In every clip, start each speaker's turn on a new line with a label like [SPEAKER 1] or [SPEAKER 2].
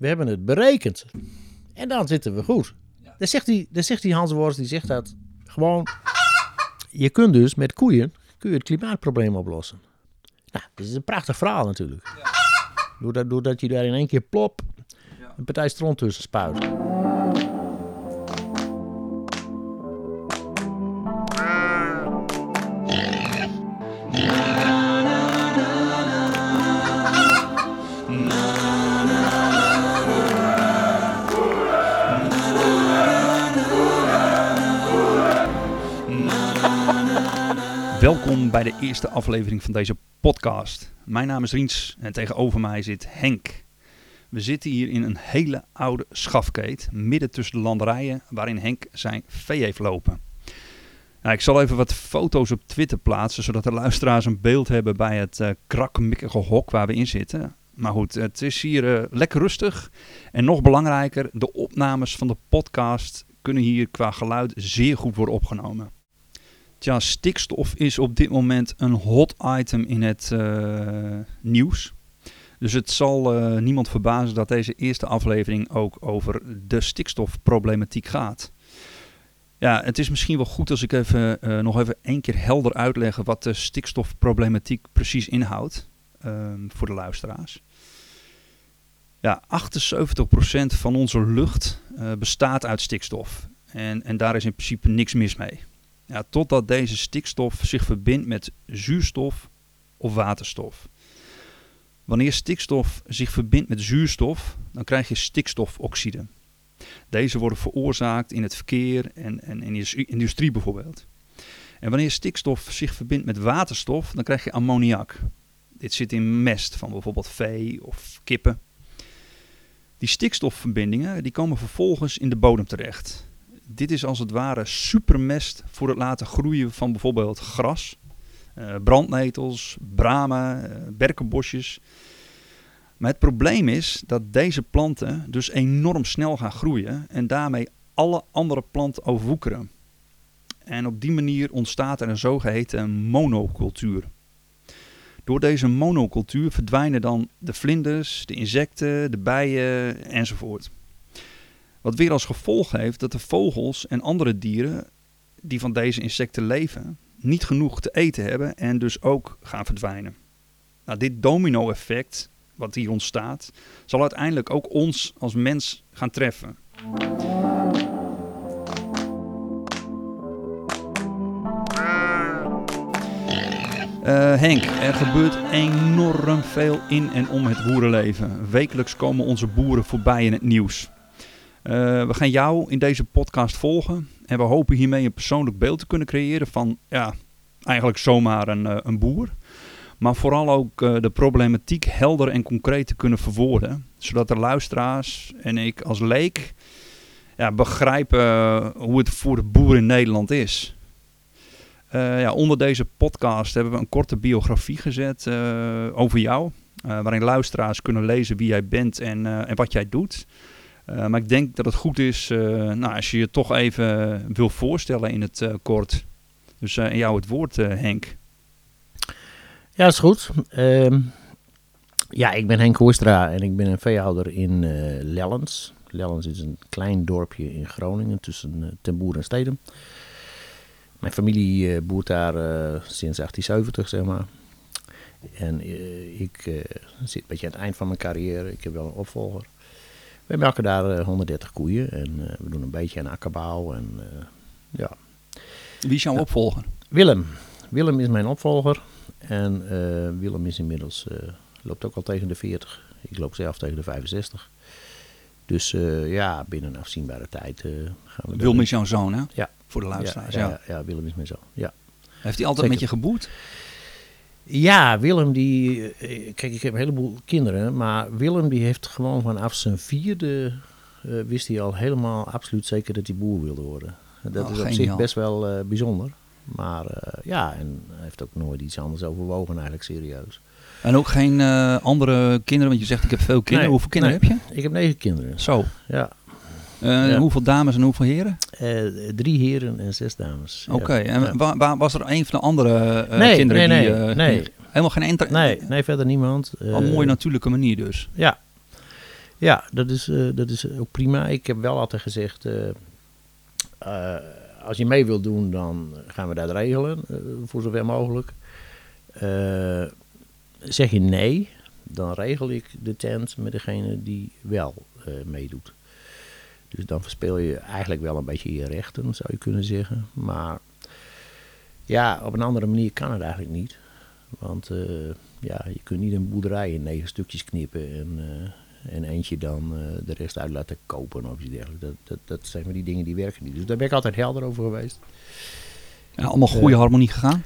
[SPEAKER 1] we hebben het berekend. En dan zitten we goed. Dan, zegt die, dan zegt die Hans Worst, die zegt dat gewoon... Je kunt dus met koeien kun je het klimaatprobleem oplossen. Nou, dat is een prachtig verhaal natuurlijk. Doordat, doordat je daar in één keer plop een partij stront tussen spuit.
[SPEAKER 2] Welkom bij de eerste aflevering van deze podcast. Mijn naam is Riens en tegenover mij zit Henk. We zitten hier in een hele oude schafkeet, midden tussen de landerijen waarin Henk zijn vee heeft lopen. Nou, ik zal even wat foto's op Twitter plaatsen, zodat de luisteraars een beeld hebben bij het uh, krakmikkige hok waar we in zitten. Maar goed, het is hier uh, lekker rustig. En nog belangrijker, de opnames van de podcast kunnen hier qua geluid zeer goed worden opgenomen. Tja, stikstof is op dit moment een hot item in het uh, nieuws. Dus het zal uh, niemand verbazen dat deze eerste aflevering ook over de stikstofproblematiek gaat. Ja, het is misschien wel goed als ik even, uh, nog even één keer helder uitleg wat de stikstofproblematiek precies inhoudt ehm, voor de luisteraars. Ja, 78% van onze lucht bestaat uit stikstof. En, en daar is in principe niks mis mee. Ja, totdat deze stikstof zich verbindt met zuurstof of waterstof. Wanneer stikstof zich verbindt met zuurstof, dan krijg je stikstofoxide. Deze worden veroorzaakt in het verkeer en, en in de industrie bijvoorbeeld. En wanneer stikstof zich verbindt met waterstof, dan krijg je ammoniak. Dit zit in mest van bijvoorbeeld vee of kippen. Die stikstofverbindingen die komen vervolgens in de bodem terecht dit is als het ware supermest voor het laten groeien van bijvoorbeeld gras, uh, brandnetels, bramen, uh, berkenbosjes. Maar het probleem is dat deze planten dus enorm snel gaan groeien en daarmee alle andere planten overwoekeren. En op die manier ontstaat er een zogeheten monocultuur. Door deze monocultuur verdwijnen dan de vlinders, de insecten, de bijen enzovoort. Wat weer als gevolg heeft dat de vogels en andere dieren die van deze insecten leven, niet genoeg te eten hebben en dus ook gaan verdwijnen. Nou, dit domino-effect, wat hier ontstaat, zal uiteindelijk ook ons als mens gaan treffen. Uh, Henk, er gebeurt enorm veel in en om het boerenleven. Wekelijks komen onze boeren voorbij in het nieuws. Uh, we gaan jou in deze podcast volgen. En we hopen hiermee een persoonlijk beeld te kunnen creëren van, ja, eigenlijk zomaar een, uh, een boer. Maar vooral ook uh, de problematiek helder en concreet te kunnen verwoorden. Zodat de luisteraars en ik als leek ja, begrijpen hoe het voor de boer in Nederland is. ja, onder deze podcast hebben we een korte biografie gezet over jou. waarin luisteraars kunnen lezen wie jij bent en, en wat jij doet. Uh, maar ik denk dat het goed is uh, nou, als je je toch even wil voorstellen in het uh, kort. Dus in jou het woord, Henk.
[SPEAKER 1] Ja, is goed. Ehm, ja, ik ben Henk Hoerstra en ik ben een veehouder in Lellens. Lellens is een klein dorpje in Groningen tussen Ten Boer en Stedem. Mijn familie boert daar sinds 1870, zeg maar. En ik zit een beetje aan het eind van mijn carrière. Ik heb wel een opvolger. We melken daar 130 eh, koeien en eh, we doen een beetje aan akkerbouw. En, eh, ja.
[SPEAKER 2] Wie is jouw opvolger?
[SPEAKER 1] Willem. Willem is mijn opvolger. En Willem is inmiddels, loopt ook al tegen de 40. Ik loop zelf tegen de 65. Dus ja, binnen een afzienbare tijd gaan we...
[SPEAKER 2] Willem is jouw zoon, hè?
[SPEAKER 1] Ja.
[SPEAKER 2] Voor de luisteraars,
[SPEAKER 1] ja. Ja, ja Willem is mijn zoon, ja.
[SPEAKER 2] Heeft hij altijd met je geboerd?
[SPEAKER 1] Ja, Willem die... Eh, kijk, ik heb een heleboel kinderen, maar Willem die heeft gewoon vanaf zijn vierde... Uh, wist hij al helemaal absoluut zeker dat hij boer wilde worden. Dat oh, is op zich best wel uh, bijzonder. Maar ja, en hij heeft ook nooit iets anders overwogen eigenlijk serieus.
[SPEAKER 2] En ook geen andere kinderen, want je zegt ik heb veel kinderen.
[SPEAKER 1] Nee,
[SPEAKER 2] Hoeveel kinderen
[SPEAKER 1] nee,
[SPEAKER 2] heb je?
[SPEAKER 1] Ik heb negen kinderen.
[SPEAKER 2] Zo.
[SPEAKER 1] Ja.
[SPEAKER 2] Ja. Hoeveel dames en hoeveel heren?
[SPEAKER 1] Uh, drie heren en zes dames.
[SPEAKER 2] Oké, okay. en wa wa was er een van de andere uh, nee, kinderen
[SPEAKER 1] nee,
[SPEAKER 2] die...
[SPEAKER 1] Nee, nee.
[SPEAKER 2] Helemaal geen...
[SPEAKER 1] Nee, nee, verder niemand.
[SPEAKER 2] Op een mooie natuurlijke manier dus.
[SPEAKER 1] Ja. Ja, dat is, eh, dat is ook prima. Ik heb wel altijd gezegd, eh, eh, als je mee wilt doen, dan gaan we dat regelen, eh, voor zover mogelijk. Eh, zeg je nee, dan regel ik de tent met degene die wel eh, meedoet. Dus dan verspeel je eigenlijk wel een beetje je rechten, zou je kunnen zeggen. Maar ja, op een andere manier kan het eigenlijk niet. Want eh, ja, je kunt niet een boerderij in negen stukjes knippen en, eh, en eentje dan eh, de rest uit laten kopen of iets dergelijks. Dat, dat, dat zijn maar die dingen die werken niet. Dus daar ben ik altijd helder over geweest.
[SPEAKER 2] Ja, allemaal goede harmonie gegaan.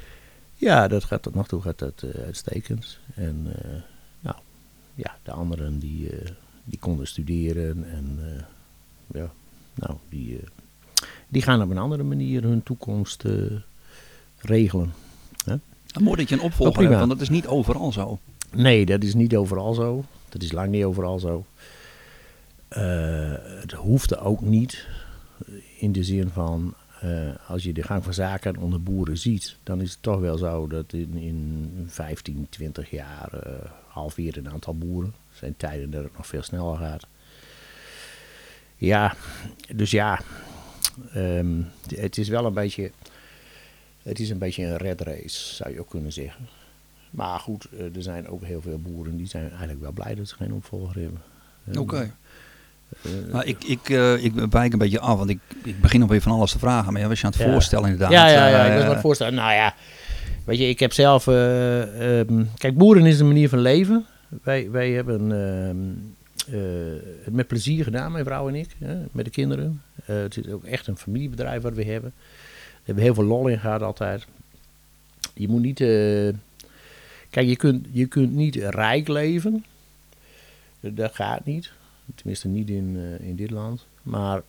[SPEAKER 1] Ja, dat gaat tot nog toe gaat dat uitstekend. En nou, ja, de anderen die, die konden studeren en ja, nou, die, eh, die gaan op een andere manier hun toekomst eh, regelen.
[SPEAKER 2] Mooi dat je een
[SPEAKER 1] Oh,
[SPEAKER 2] opvolger hebt, want dat is niet overal zo.
[SPEAKER 1] Nee, dat is niet overal zo. Dat is lang niet overal zo. Eh, het hoefde ook niet. In de zin van, eh, als je de gang van zaken onder boeren ziet, dan is het toch wel zo dat in, in 15, 20 jaar halveert een aantal boeren. Er zijn tijden dat het nog veel sneller gaat. Ja, dus ja, ehm, het is wel een beetje, het is een beetje een red race, zou je ook kunnen zeggen. Maar goed, eh, er zijn ook heel veel boeren die zijn eigenlijk wel blij dat ze geen opvolger hebben. En,
[SPEAKER 2] Oké.
[SPEAKER 1] eh,
[SPEAKER 2] Nou, ik, ik, eh, ik wijk een beetje af, want ik, ik begin nog weer van alles te vragen. Maar ja, was je aan het
[SPEAKER 1] Ja.
[SPEAKER 2] voorstellen inderdaad.
[SPEAKER 1] Ja, ja, ja, ik wil me het voorstellen. Nou ja, weet je, ik heb zelf... eh, ehm, kijk, boeren is een manier van leven. Wij, wij hebben ehm, met plezier gedaan, mijn vrouw en ik, met de kinderen. Eh, het is ook echt een familiebedrijf wat we hebben. We hebben heel veel lol in gehad altijd. Je moet niet... eh, kijk, je kunt, je kunt niet rijk leven. Dat gaat niet. Tenminste niet in, eh, in dit land. Maar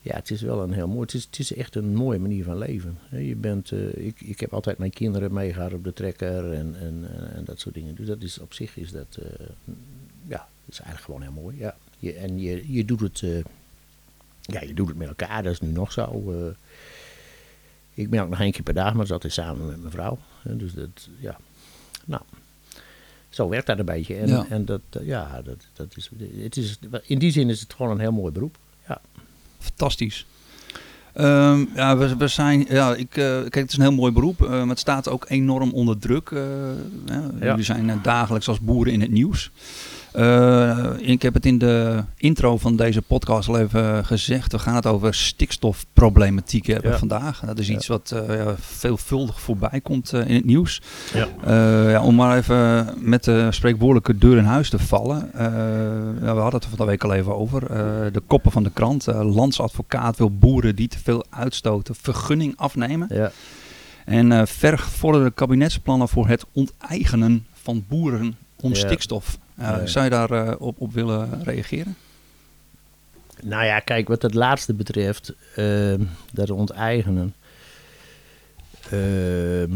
[SPEAKER 1] ja, het is wel een heel mooi. Het is, het echt een mooie manier van leven. Je bent, eh, ik, ik heb altijd mijn kinderen meegehad op de trekker en, en, en, dat soort dingen. Dus dat is op zich is eh, dat is eigenlijk gewoon heel mooi. Ja. Je, en je, je doet het, eh, ja, je doet het met elkaar. Dat is nu nog zo. eh. ik ben ook nog één keer per dag, maar dat is samen met mijn vrouw. Dus dat, ja, nou. Zo werkt dat een beetje. En,
[SPEAKER 2] Ja.
[SPEAKER 1] en dat, eh, ja, dat, dat is, het is, in die zin is het gewoon een heel mooi beroep. Ja.
[SPEAKER 2] Fantastisch. Ehm, ja, we, we zijn, ja, ik, kijk, het is een heel mooi beroep, maar het staat ook enorm onder druk. ja, Jullie zijn dagelijks als boeren in het nieuws. Eh, ik heb het in de intro van deze podcast al even gezegd. We gaan het over stikstofproblematiek hebben
[SPEAKER 1] Ja.
[SPEAKER 2] vandaag. Dat is
[SPEAKER 1] Ja.
[SPEAKER 2] iets wat eh, ja, veelvuldig voorbij komt eh, in het nieuws.
[SPEAKER 1] Ja.
[SPEAKER 2] Ja, om maar even met de spreekwoordelijke deur in huis te vallen. Ja, we hadden het er van de week al even over. De koppen van de krant. Landsadvocaat wil boeren die te veel uitstoten vergunning afnemen.
[SPEAKER 1] Ja.
[SPEAKER 2] En eh verg vorderde kabinetsplannen voor het onteigenen van boeren om stikstof. Eh. Zou je daar eh, op, op willen reageren?
[SPEAKER 1] Nou ja, kijk, wat het laatste betreft, ehm, dat onteigenen. ehm,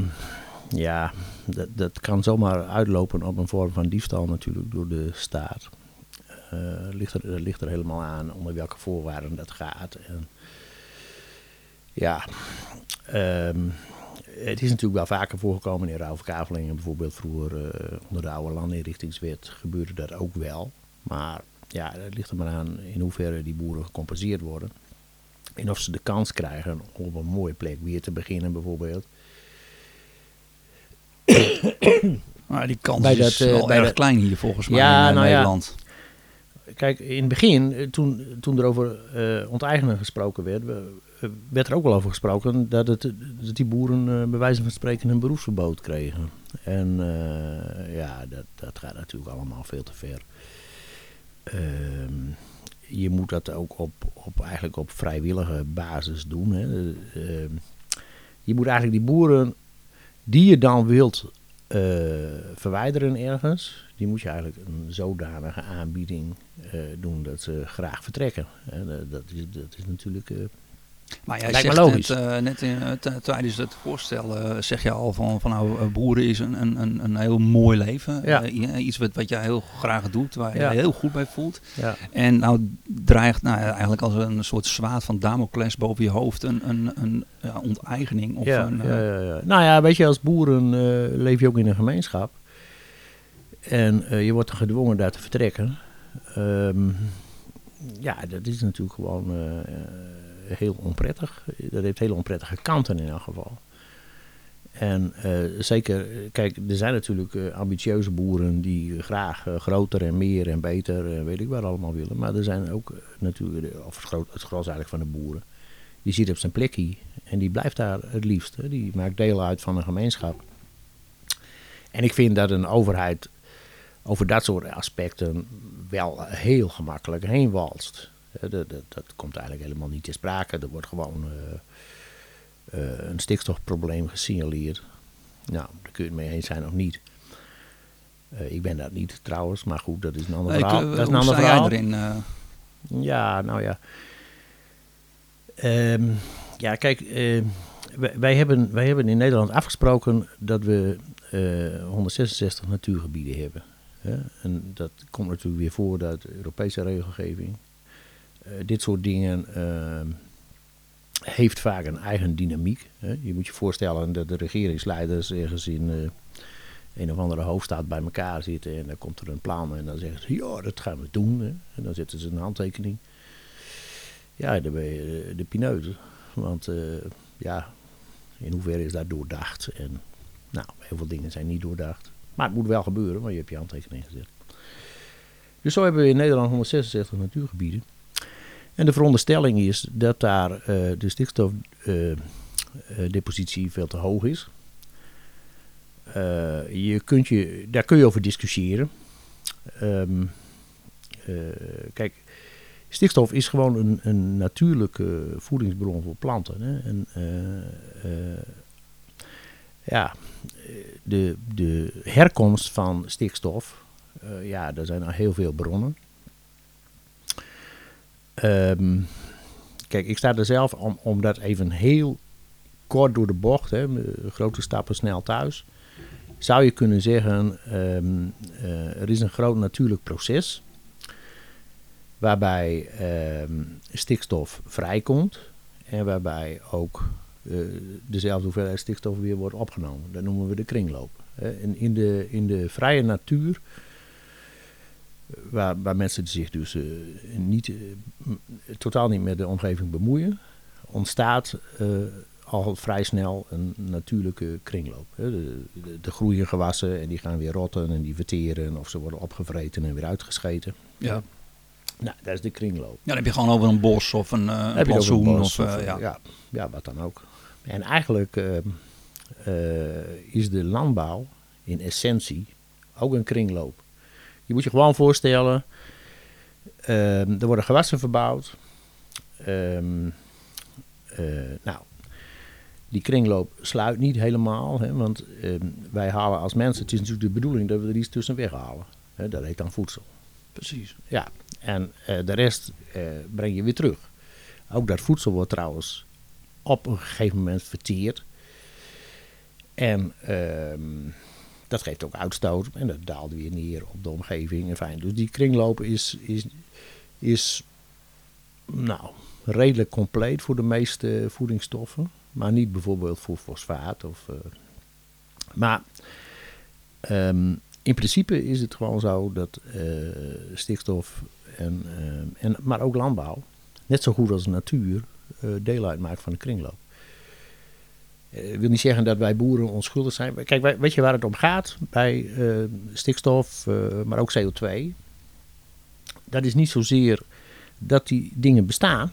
[SPEAKER 1] ja, dat, dat kan zomaar uitlopen op een vorm van diefstal natuurlijk door de staat. Eh, ligt, er, dat ligt er helemaal aan onder welke voorwaarden dat gaat. En, ja, ehm, het is natuurlijk wel vaker voorgekomen in ruilverkavelingen. Bijvoorbeeld vroeger eh, onder de oude landinrichtingswet gebeurde dat ook wel. Maar ja, het ligt er maar aan in hoeverre die boeren gecompenseerd worden. En of ze de kans krijgen om op een mooie plek weer te beginnen bijvoorbeeld.
[SPEAKER 2] Maar die kans
[SPEAKER 1] Bij
[SPEAKER 2] is
[SPEAKER 1] dat, eh,
[SPEAKER 2] wel
[SPEAKER 1] bij
[SPEAKER 2] erg
[SPEAKER 1] dat-
[SPEAKER 2] klein hier volgens mij
[SPEAKER 1] Ja,
[SPEAKER 2] in eh,
[SPEAKER 1] nou ja.
[SPEAKER 2] Nederland.
[SPEAKER 1] Kijk, in het begin, toen, toen er over onteigenen gesproken werd, we- werd er ook wel over gesproken dat, het, dat die boeren eh, bij wijze van spreken een beroepsverbod kregen. En eh, ja, dat, dat gaat natuurlijk allemaal veel te ver. Ehm, je moet dat ook op, op, eigenlijk op vrijwillige basis doen. Hè. Eh, ehm, je moet eigenlijk die boeren die je dan wilt eh, verwijderen ergens, die moet je eigenlijk een zodanige aanbieding eh, doen dat ze graag vertrekken. Dat, is, dat is natuurlijk. eh,
[SPEAKER 2] Maar jij
[SPEAKER 1] Lijkt
[SPEAKER 2] zegt
[SPEAKER 1] logisch.
[SPEAKER 2] net, eh, net in, eh, tijdens het voorstel eh, zeg je al van, van nou, boeren is een, een, een, heel mooi leven.
[SPEAKER 1] Ja.
[SPEAKER 2] Iets wat, wat jij heel graag doet, waar je
[SPEAKER 1] Ja.
[SPEAKER 2] heel goed bij voelt.
[SPEAKER 1] ja.
[SPEAKER 2] En nou dreigt nou, eigenlijk als een soort zwaard van Damocles boven je hoofd een, een, een ja, onteigening. Of
[SPEAKER 1] ja,
[SPEAKER 2] een,
[SPEAKER 1] ja, ja, ja. Nou ja, weet je, als boeren leef je ook in een gemeenschap. En je wordt gedwongen daar te vertrekken. Ehm, ja, dat is natuurlijk gewoon heel onprettig. Dat heeft hele onprettige kanten in elk geval. En eh, zeker, kijk, er zijn natuurlijk eh, ambitieuze boeren die graag eh, groter en meer en beter en weet ik wat allemaal willen. Maar er zijn ook eh, natuurlijk, of het, groot, gros eigenlijk van de boeren, die zit op zijn plekje en die blijft daar het liefst. Hè. Die maakt deel uit van een gemeenschap. En ik vind dat een overheid over dat soort aspecten wel heel gemakkelijk heen walst. Dat, dat, dat komt eigenlijk helemaal niet ter sprake. Er wordt gewoon eh, eh, een stikstofprobleem gesignaleerd. Nou, daar kun je het mee eens zijn of niet. Eh, ik ben dat niet trouwens, maar goed, dat is een ander
[SPEAKER 2] ik,
[SPEAKER 1] verhaal. dat is een ander verhaal.
[SPEAKER 2] erin?
[SPEAKER 1] Ja, nou ja. Ehm, ja, kijk, wij, wij, hebben, wij hebben in Nederland afgesproken dat we eh, 166 natuurgebieden hebben. Hè? En dat komt natuurlijk weer voor uit de Europese regelgeving. Eh, dit soort dingen ehm, heeft vaak een eigen dynamiek. Je moet je voorstellen dat de regeringsleiders ergens in eh, een of andere hoofdstad bij elkaar zitten en dan komt er een plan en dan zeggen ze, ja, dat gaan we doen. En dan zetten ze een handtekening. Ja, dan ben je eh, de pineut. Want eh, ja, in hoeverre is dat doordacht? En nou, heel veel dingen zijn niet doordacht. Maar het moet wel gebeuren, want je hebt je handtekening gezet. Dus zo hebben we in Nederland 166 natuurgebieden. En de veronderstelling is dat daar eh, de stikstofdepositie veel te hoog is. Eh, je kunt je, daar kun je over discussiëren. Ehm, eh, kijk, stikstof is gewoon een, een natuurlijke voedingsbron voor planten. Hè? En, eh, eh, ja, de, de herkomst van stikstof, eh, ja, er zijn al heel veel bronnen. Ehm, kijk, ik sta er zelf om, om dat even heel kort door de bocht, hè, met grote stappen snel thuis. Zou je kunnen zeggen, ehm, eh, er is een groot natuurlijk proces waarbij ehm, stikstof vrijkomt en waarbij ook eh, dezelfde hoeveelheid stikstof weer wordt opgenomen. Dat noemen we de kringloop. En in de, in de vrije natuur, eh, waar, waar mensen zich dus eh, niet, eh, totaal niet met de omgeving bemoeien, ontstaat eh, al vrij snel een natuurlijke kringloop. hè. De, de, de groeien gewassen en die gaan weer rotten en die verteren of ze worden opgevreten en weer uitgescheten.
[SPEAKER 2] ja.
[SPEAKER 1] Nou, dat is de kringloop.
[SPEAKER 2] ja, dan heb je gewoon over een bos of een, een plantsoen. Of, ja.
[SPEAKER 1] ja. Ja, wat dan ook. En eigenlijk is de landbouw in essentie ook een kringloop. Je moet je gewoon voorstellen, ehm, er worden gewassen verbouwd. Ehm, eh, nou, die kringloop sluit niet helemaal, hè, want ehm, wij halen als mensen, het is natuurlijk de bedoeling dat we er iets tussen weghalen. Hè, dat heet dan voedsel.
[SPEAKER 2] Precies.
[SPEAKER 1] Ja, en eh, de rest eh, breng je weer terug. Ook dat voedsel wordt trouwens op een gegeven moment verteerd. En dat geeft ook uitstoot en dat daalt weer neer op de omgeving. En fijn. Dus die kringloop is, is, is nou, redelijk compleet voor de meeste voedingsstoffen. Maar niet bijvoorbeeld voor fosfaat. Of, eh, maar ehm, in principe is het gewoon zo dat eh, stikstof, en, eh, en, maar ook landbouw, net zo goed als natuur, eh, deel uitmaakt van de kringloop. Eh, Ik wil niet zeggen dat wij boeren onschuldig zijn. Kijk, weet je waar het om gaat bij eh, stikstof, eh, maar ook CO2? Dat is niet zozeer dat die dingen bestaan.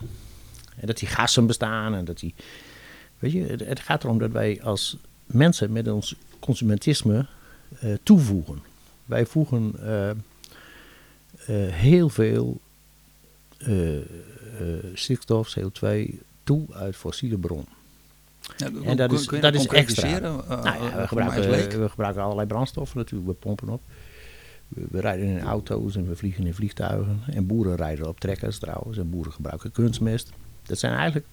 [SPEAKER 1] En dat die gassen bestaan en dat die. Weet je, het, gaat erom dat wij als mensen met ons consumentisme toevoegen. Wij voegen heel veel stikstof, CO2 toe uit fossiele bronnen.
[SPEAKER 2] Ja,
[SPEAKER 1] En dat is- dat is extra.
[SPEAKER 2] Eh,
[SPEAKER 1] Nou ja, we, gebruiken, we gebruiken allerlei brandstoffen natuurlijk. We pompen op. We, we rijden in auto's en we vliegen in vliegtuigen. En boeren rijden op trekkers trouwens. En boeren gebruiken kunstmest. Dat zijn eigenlijk...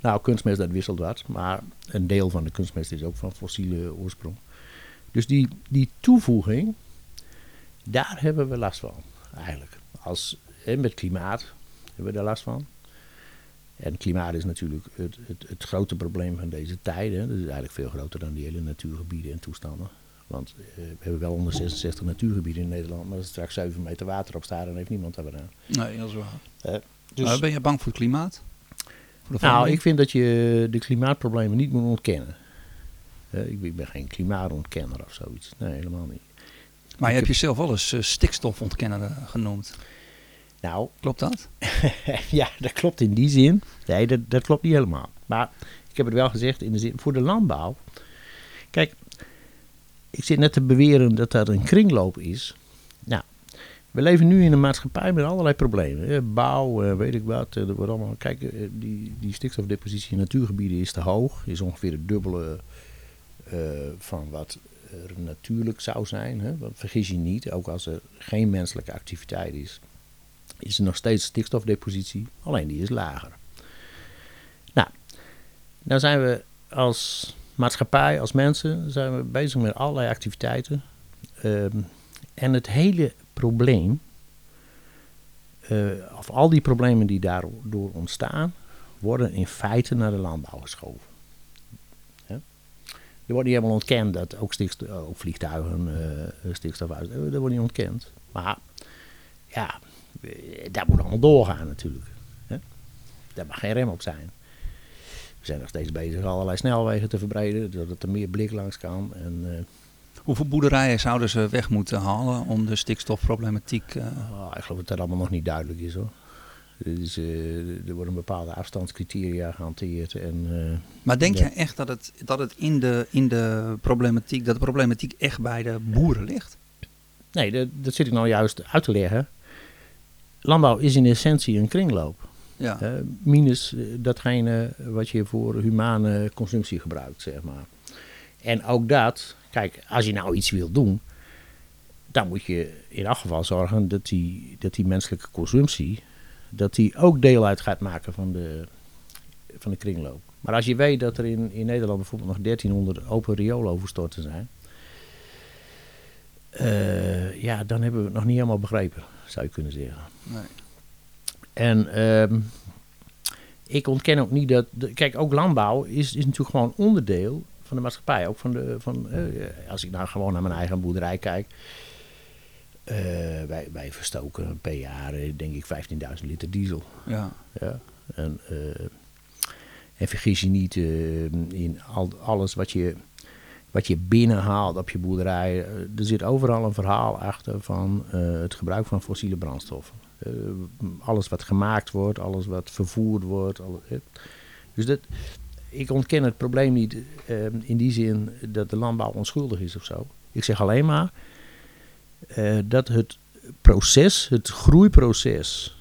[SPEAKER 1] Nou, kunstmest dat wisselt wat. Maar een deel van de kunstmest is ook van fossiele oorsprong. Dus die, die toevoeging, daar hebben we last van eigenlijk. Als, en met klimaat hebben we daar last van. En klimaat is natuurlijk het, het, het grote probleem van deze tijden. Dat is eigenlijk veel groter dan die hele natuurgebieden en toestanden. Want eh, we hebben wel 166 natuurgebieden in Nederland, maar als er straks 7 meter water op staat, dan heeft niemand daar wat aan.
[SPEAKER 2] Nee, dat is waar.
[SPEAKER 1] Eh, dus,
[SPEAKER 2] Maar ben je bang voor het klimaat? Voor
[SPEAKER 1] nou, ik vind dat je de klimaatproblemen niet moet ontkennen. Eh, ik, ik ben geen klimaatontkenner of zoiets. Nee, helemaal niet.
[SPEAKER 2] maar je hebt jezelf wel eens stikstofontkenner genoemd.
[SPEAKER 1] Nou,
[SPEAKER 2] Klopt dat?
[SPEAKER 1] ja, dat klopt in die zin. Nee, dat, dat klopt niet helemaal. Maar ik heb het wel gezegd in de zin, voor de landbouw. Kijk, ik zit net te beweren dat dat een kringloop is. Nou, we leven nu in een maatschappij met allerlei problemen. Bouw, eh, weet ik wat. eh, Er wordt allemaal, kijk, eh, die, die stikstofdepositie in natuurgebieden is te hoog. Is ongeveer het dubbele van wat er natuurlijk zou zijn. Hè. Want vergis je niet, ook als er geen menselijke activiteit is, is er nog steeds stikstofdepositie, alleen die is lager. Nou, nou zijn we als maatschappij, als mensen, zijn we bezig met allerlei activiteiten. Ehm, en het hele probleem, eh, of al die problemen die daardoor ontstaan, worden in feite naar de landbouw geschoven. Er wordt niet helemaal ontkend dat ook, vliegtuigen eh, stikstof uit. Dat wordt niet ontkend. Maar ja, eh, dat moet allemaal doorgaan natuurlijk. Hè? Daar mag geen rem op zijn. We zijn nog steeds bezig allerlei snelwegen te verbreden, zodat er meer blik langs kan. En, eh,
[SPEAKER 2] Hoeveel boerderijen zouden ze weg moeten halen om de stikstofproblematiek... eh,
[SPEAKER 1] oh, ik geloof dat dat allemaal nog niet duidelijk is hoor. Dus, eh, er worden bepaalde afstandscriteria gehanteerd. En, eh,
[SPEAKER 2] Maar denk
[SPEAKER 1] Ja.
[SPEAKER 2] jij echt dat het, dat het in, de, in de problematiek, dat de problematiek echt bij de boeren ligt?
[SPEAKER 1] nee, dat, dat zit ik nou juist uit te leggen. Landbouw is in essentie een kringloop.
[SPEAKER 2] Ja.
[SPEAKER 1] Minus eh, datgene wat je voor humane consumptie gebruikt, zeg maar. En ook dat, kijk, als je nou iets wil doen, dan moet je in elk geval zorgen dat die, dat die menselijke consumptie, dat die ook deel uit gaat maken van de, van de kringloop. Maar als je weet dat er in, in Nederland bijvoorbeeld nog 1300 open riooloverstorten zijn, eh, ja, dan hebben we het nog niet helemaal begrepen, zou je kunnen zeggen.
[SPEAKER 2] Nee.
[SPEAKER 1] En ehm, ik ontken ook niet dat. de- kijk, ook landbouw is, is natuurlijk gewoon onderdeel van de maatschappij. Ook van de. Van, eh, als ik nou gewoon naar mijn eigen boerderij kijk. eh, wij, wij verstoken per jaar, eh, denk ik, 15.000 liter diesel.
[SPEAKER 2] Ja.
[SPEAKER 1] Ja. En, en vergis je niet eh, in al, alles wat je, wat je binnenhaalt op je boerderij. eh, er zit overal een verhaal achter van eh, het gebruik van fossiele brandstoffen. Eh, alles wat gemaakt wordt, alles wat vervoerd wordt. alle- eh. dus dat, ik ontken het probleem niet in die zin dat de landbouw onschuldig is of zo. Ik zeg alleen maar dat het proces, het groeiproces,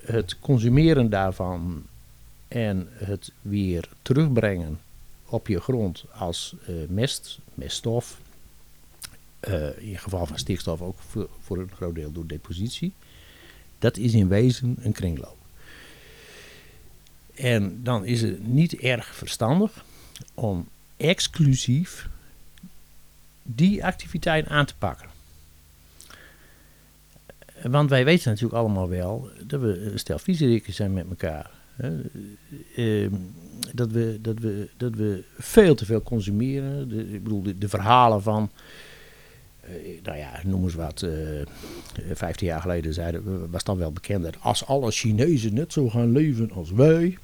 [SPEAKER 1] het consumeren daarvan en het weer terugbrengen op je grond als eh, mest, meststof, eh, in geval van stikstof ook voor, voor een groot deel door depositie, dat is in wezen een kringloop. En dan is het niet erg verstandig om exclusief die activiteit aan te pakken. Want wij weten natuurlijk allemaal wel dat we eh, stel zijn met elkaar. Hè. Dat, we, dat, we, dat we veel te veel consumeren. De, ik bedoel, de, de verhalen van, eh, nou ja, noem eens wat, eh 15 jaar geleden zeiden, was dan wel bekend dat als alle Chinezen net zo gaan leven als wij,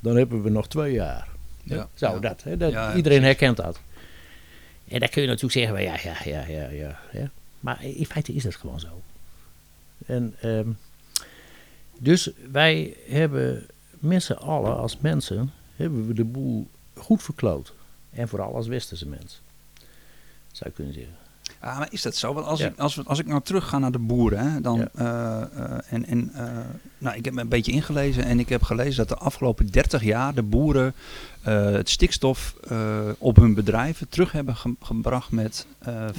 [SPEAKER 1] dan hebben we nog twee jaar.
[SPEAKER 2] Ja.
[SPEAKER 1] Zo,
[SPEAKER 2] Ja.
[SPEAKER 1] dat. Hè, dat
[SPEAKER 2] Ja,
[SPEAKER 1] iedereen herkent dat. En dan kun je natuurlijk zeggen, ja, ja, ja, ja, ja, ja. Maar in feite is dat gewoon zo. En, ehm, dus wij hebben met z'n allen als mensen, hebben we de boel goed verkloot. En vooral als westerse mens. Zou je kunnen zeggen.
[SPEAKER 2] Ah, maar is dat zo? Want als,
[SPEAKER 1] Ja.
[SPEAKER 2] ik, als, als ik nou terug ga naar de boeren, hè, dan.
[SPEAKER 1] Ja.
[SPEAKER 2] eh, eh, en, en, eh, nou, ik heb me een beetje ingelezen en ik heb gelezen dat de afgelopen 30 jaar de boeren het stikstof op hun bedrijven terug hebben ge- gebracht met
[SPEAKER 1] Ja,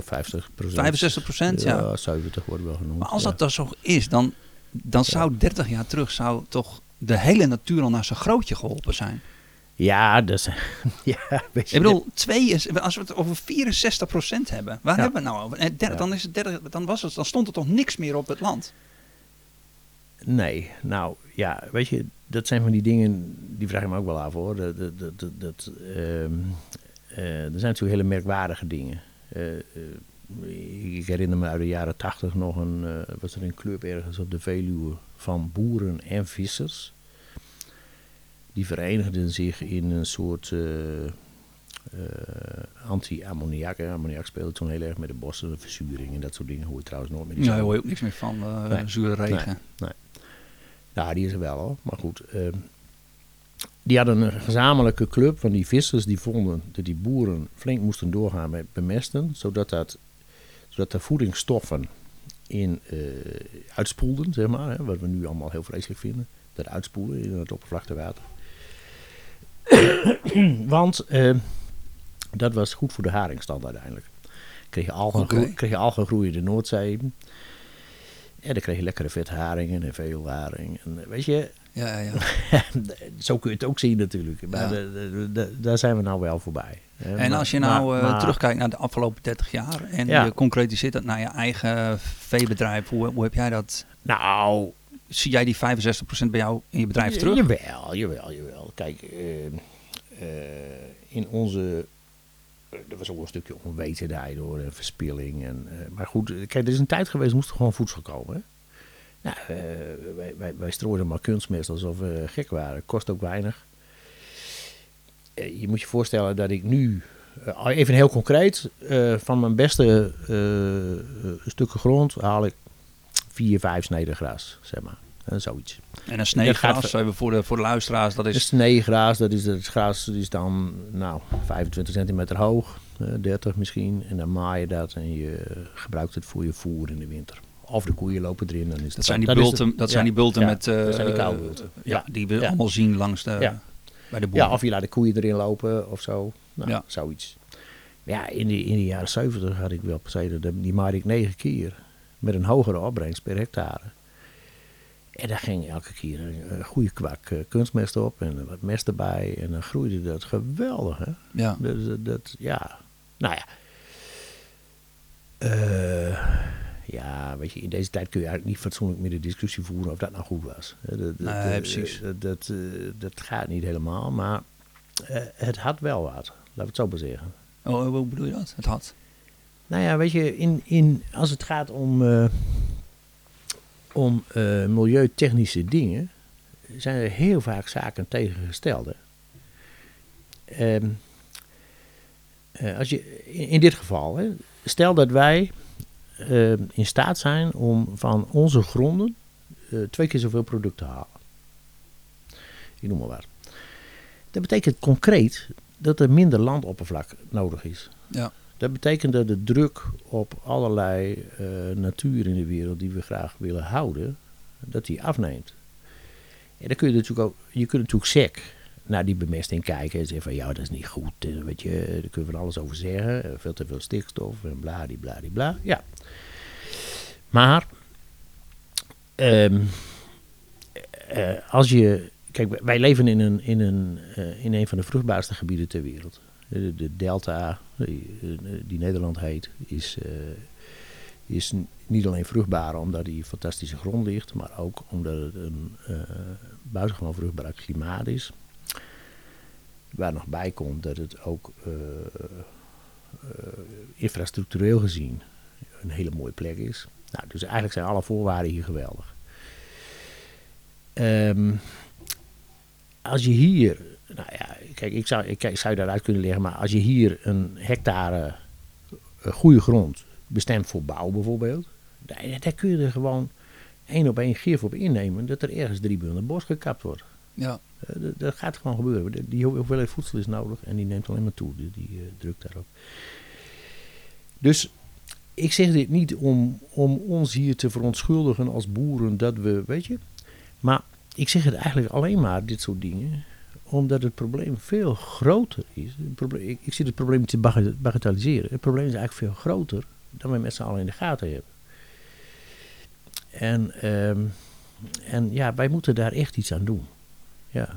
[SPEAKER 1] 50 procent.
[SPEAKER 2] 65 procent. Ja.
[SPEAKER 1] Ja, 70 wordt wel genoemd.
[SPEAKER 2] Maar als dat dan zo is, dan, dan zou 30 jaar terug zou toch de hele natuur al naar zijn grootje geholpen zijn.
[SPEAKER 1] Ja, dat is... ja, weet je,
[SPEAKER 2] Ik bedoel, twee is, als we het over 64 procent hebben, waar
[SPEAKER 1] Ja.
[SPEAKER 2] hebben we het nou over?
[SPEAKER 1] Ja.
[SPEAKER 2] dan, is het 30, dan, was het, dan stond er toch niks meer op het land?
[SPEAKER 1] Nee, nou ja, weet je, dat zijn van die dingen, die vraag ik me ook wel af hoor. Dat, dat, dat, dat, dat, ehm, eh, er zijn natuurlijk hele merkwaardige dingen. Eh, eh, ik herinner me uit de jaren tachtig nog een, was er een club ergens op de Veluwe van boeren en vissers. Die verenigden zich in een soort eh, eh, anti-ammoniak. Ammoniak speelde toen heel erg met de bossen, de verzuring en dat soort dingen. Hoor je trouwens nooit meer.
[SPEAKER 2] Ja, daar hoor je ook niks meer van, eh,
[SPEAKER 1] Nee.
[SPEAKER 2] zure regen.
[SPEAKER 1] Ja, die is er wel hoor. Maar goed. ehm, die hadden een gezamenlijke club van die vissers. Die vonden dat die boeren flink moesten doorgaan met bemesten. Zodat, dat, zodat de voedingsstoffen in eh, uitspoelden, zeg maar. Hè, wat we nu allemaal heel vreselijk vinden. Dat uitspoelen in het oppervlaktewater. Want eh, dat was goed voor de haringstand uiteindelijk. Kreeg je algen,
[SPEAKER 2] Oké.
[SPEAKER 1] groe- kreeg je algen groeien in de Noordzee. En dan kreeg je lekkere vette haringen en veel haring. En, eh, weet je,
[SPEAKER 2] Ja, ja, ja.
[SPEAKER 1] zo kun je het ook zien natuurlijk. Maar
[SPEAKER 2] Ja.
[SPEAKER 1] daar zijn we nou wel voorbij.
[SPEAKER 2] En
[SPEAKER 1] Maar-
[SPEAKER 2] als je nou
[SPEAKER 1] maar-
[SPEAKER 2] eh,
[SPEAKER 1] maar-
[SPEAKER 2] terugkijkt naar de afgelopen 30 jaar en
[SPEAKER 1] Ja.
[SPEAKER 2] je concretiseert dat naar je eigen veebedrijf, hoe, hoe heb jij dat?
[SPEAKER 1] Nou,
[SPEAKER 2] Zie jij die 65% bij jou in je bedrijf terug?
[SPEAKER 1] Jawel, jawel, jawel. Kijk, eh, eh, in onze... Er was ook een stukje onwetendheid door en verspilling. En, maar goed, kijk, er is een tijd geweest, moest er gewoon voedsel komen. Hè? Nou, wij, wij, wij strooiden maar kunstmest alsof we gek waren. Kost ook weinig. Eh, je moet je voorstellen dat ik nu, eh, even heel concreet, eh, van mijn beste stukken grond haal ik vier, vijf sneden gras, zeg maar. Eh, zoiets.
[SPEAKER 2] En een
[SPEAKER 1] Dat
[SPEAKER 2] sneegras,
[SPEAKER 1] gaat-
[SPEAKER 2] even voor de, voor de luisteraars, dat
[SPEAKER 1] Een
[SPEAKER 2] is...
[SPEAKER 1] sneegras, dat is het gras is dan nou, 25 centimeter hoog, eh, 30 misschien. En dan maai je dat en je gebruikt het voor je voer in de winter. Of de koeien lopen erin. Dan is het
[SPEAKER 2] Dat zijn die bulten, dat zijn die bulten
[SPEAKER 1] ja,
[SPEAKER 2] met... eh,
[SPEAKER 1] dat zijn die.
[SPEAKER 2] Ja,
[SPEAKER 1] Ja.
[SPEAKER 2] die we
[SPEAKER 1] Ja.
[SPEAKER 2] allemaal zien langs de...
[SPEAKER 1] Ja.
[SPEAKER 2] Bij de boeren.
[SPEAKER 1] Ja, of je laat de koeien erin lopen of zo. Nou,
[SPEAKER 2] Ja.
[SPEAKER 1] zoiets. Ja, in de, in de jaren 70 had ik wel passeren, die maaide ik negen keer. Met een hogere opbrengst per hectare. En daar ging elke keer een, een goede kwak eh, kunstmest op en wat mest erbij. En dan groeide dat geweldig, hè.
[SPEAKER 2] Ja.
[SPEAKER 1] Dat, dat- ja, nou ja. Eh, ja, weet je, in deze tijd kun je eigenlijk niet fatsoenlijk meer de discussie voeren of dat nou goed was. Dat, dat,
[SPEAKER 2] Nee, precies.
[SPEAKER 1] Dat, dat, eh, dat gaat niet helemaal, maar eh, het had wel wat. Laten we het zo maar zeggen.
[SPEAKER 2] Oh, hoe bedoel je dat? Het had.
[SPEAKER 1] Nou ja, weet je, in, in, als het gaat om, eh, om eh, milieutechnische dingen, zijn er heel vaak zaken tegengesteld. hè. Ehm, eh, als je, in, in dit geval, hè, stel dat wij eh, in staat zijn om van onze gronden eh, twee keer zoveel product te halen. Ik noem maar wat. Dat betekent concreet dat er minder landoppervlak nodig is.
[SPEAKER 2] Ja.
[SPEAKER 1] Dat betekent dat de druk op allerlei eh, natuur in de wereld die we graag willen houden, dat die afneemt. En dan kun je natuurlijk ook, je kunt natuurlijk sec naar die bemesting kijken en zeggen van ja, dat is niet goed. eh, Weet je, daar kunnen we van alles over zeggen. eh, Veel te veel stikstof en bladibladibla. Ja. Maar ehm, eh, als je. Kijk, wij leven in een, in een, in een van de vruchtbaarste gebieden ter wereld. De, de delta, die, Nederland heet, is, is niet alleen vruchtbaar omdat die fantastische grond ligt, maar ook omdat het een buitengewoon vruchtbaar klimaat is. Waar nog bij komt dat het ook eh, infrastructureel gezien een hele mooie plek is. Nou, dus eigenlijk zijn alle voorwaarden hier geweldig. Ehm, als je hier, nou ja, kijk, ik zou, ik, daaruit kunnen leggen, maar als je hier een hectare eh, goede grond bestemd voor bouw bijvoorbeeld, daar, daar kun je er gewoon één op één gif op innemen dat er ergens drie bunden bos gekapt wordt.
[SPEAKER 2] Ja.
[SPEAKER 1] Eh, dat, gaat gewoon gebeuren. Die- hoeveelheid voedsel is nodig en die neemt alleen maar toe, die, die eh, daarop. Dus ik zeg dit niet om, om ons hier te verontschuldigen als boeren dat we, weet je. Maar ik zeg het eigenlijk alleen maar, dit soort dingen, omdat het probleem veel groter is. Probleem, ik, ik zit het probleem te baga- bagatelliseren. Het probleem is eigenlijk veel groter dan we met z'n allen in de gaten hebben. En, ehm, en ja, wij moeten daar echt iets aan doen. Ja.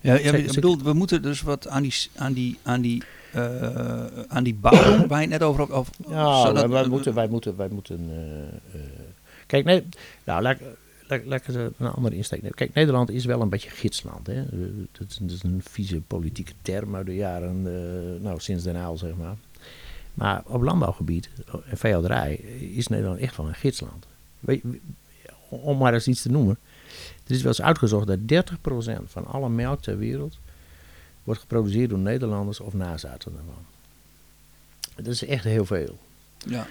[SPEAKER 2] Ja, ja, ik bedoel, we moeten dus wat aan die, aan die, aan die, eh, aan die bouw doen, waar je het net over. Of,
[SPEAKER 1] Ja,
[SPEAKER 2] zodat-
[SPEAKER 1] wij, wij moeten, wij moeten, wij moeten. eh, eh, kijk, nee, nou, laat, laat, laat ik eens een andere insteek nemen. Kijk, Nederland is wel een beetje gidsland. Hè? Dat, is, dat is een vieze politieke term uit de jaren, nou, sinds Den Haal, zeg maar. Maar op landbouwgebied en veehouderij is Nederland echt wel een gidsland. Weet, om maar eens iets te noemen. Er is wel eens uitgezocht dat 30% van alle melk ter wereld wordt geproduceerd door Nederlanders of nazaten daarvan. Dat is echt heel veel.
[SPEAKER 2] Ja.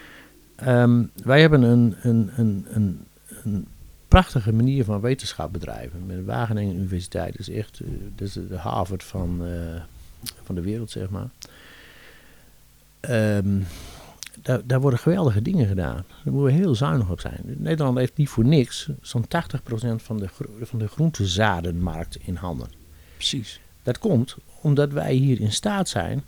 [SPEAKER 1] Um, wij hebben een, een, een, een, een prachtige manier van wetenschap bedrijven. Met de Wageningen Universiteit. Dat is echt uh, dat is de Harvard van, uh, van de wereld, zeg maar. Um, daar, daar, worden geweldige dingen gedaan. Daar moeten we heel zuinig op zijn. Nederland heeft niet voor niks zo'n 80% van de, van de groentezadenmarkt in handen.
[SPEAKER 2] Precies.
[SPEAKER 1] Dat komt omdat wij hier in staat zijn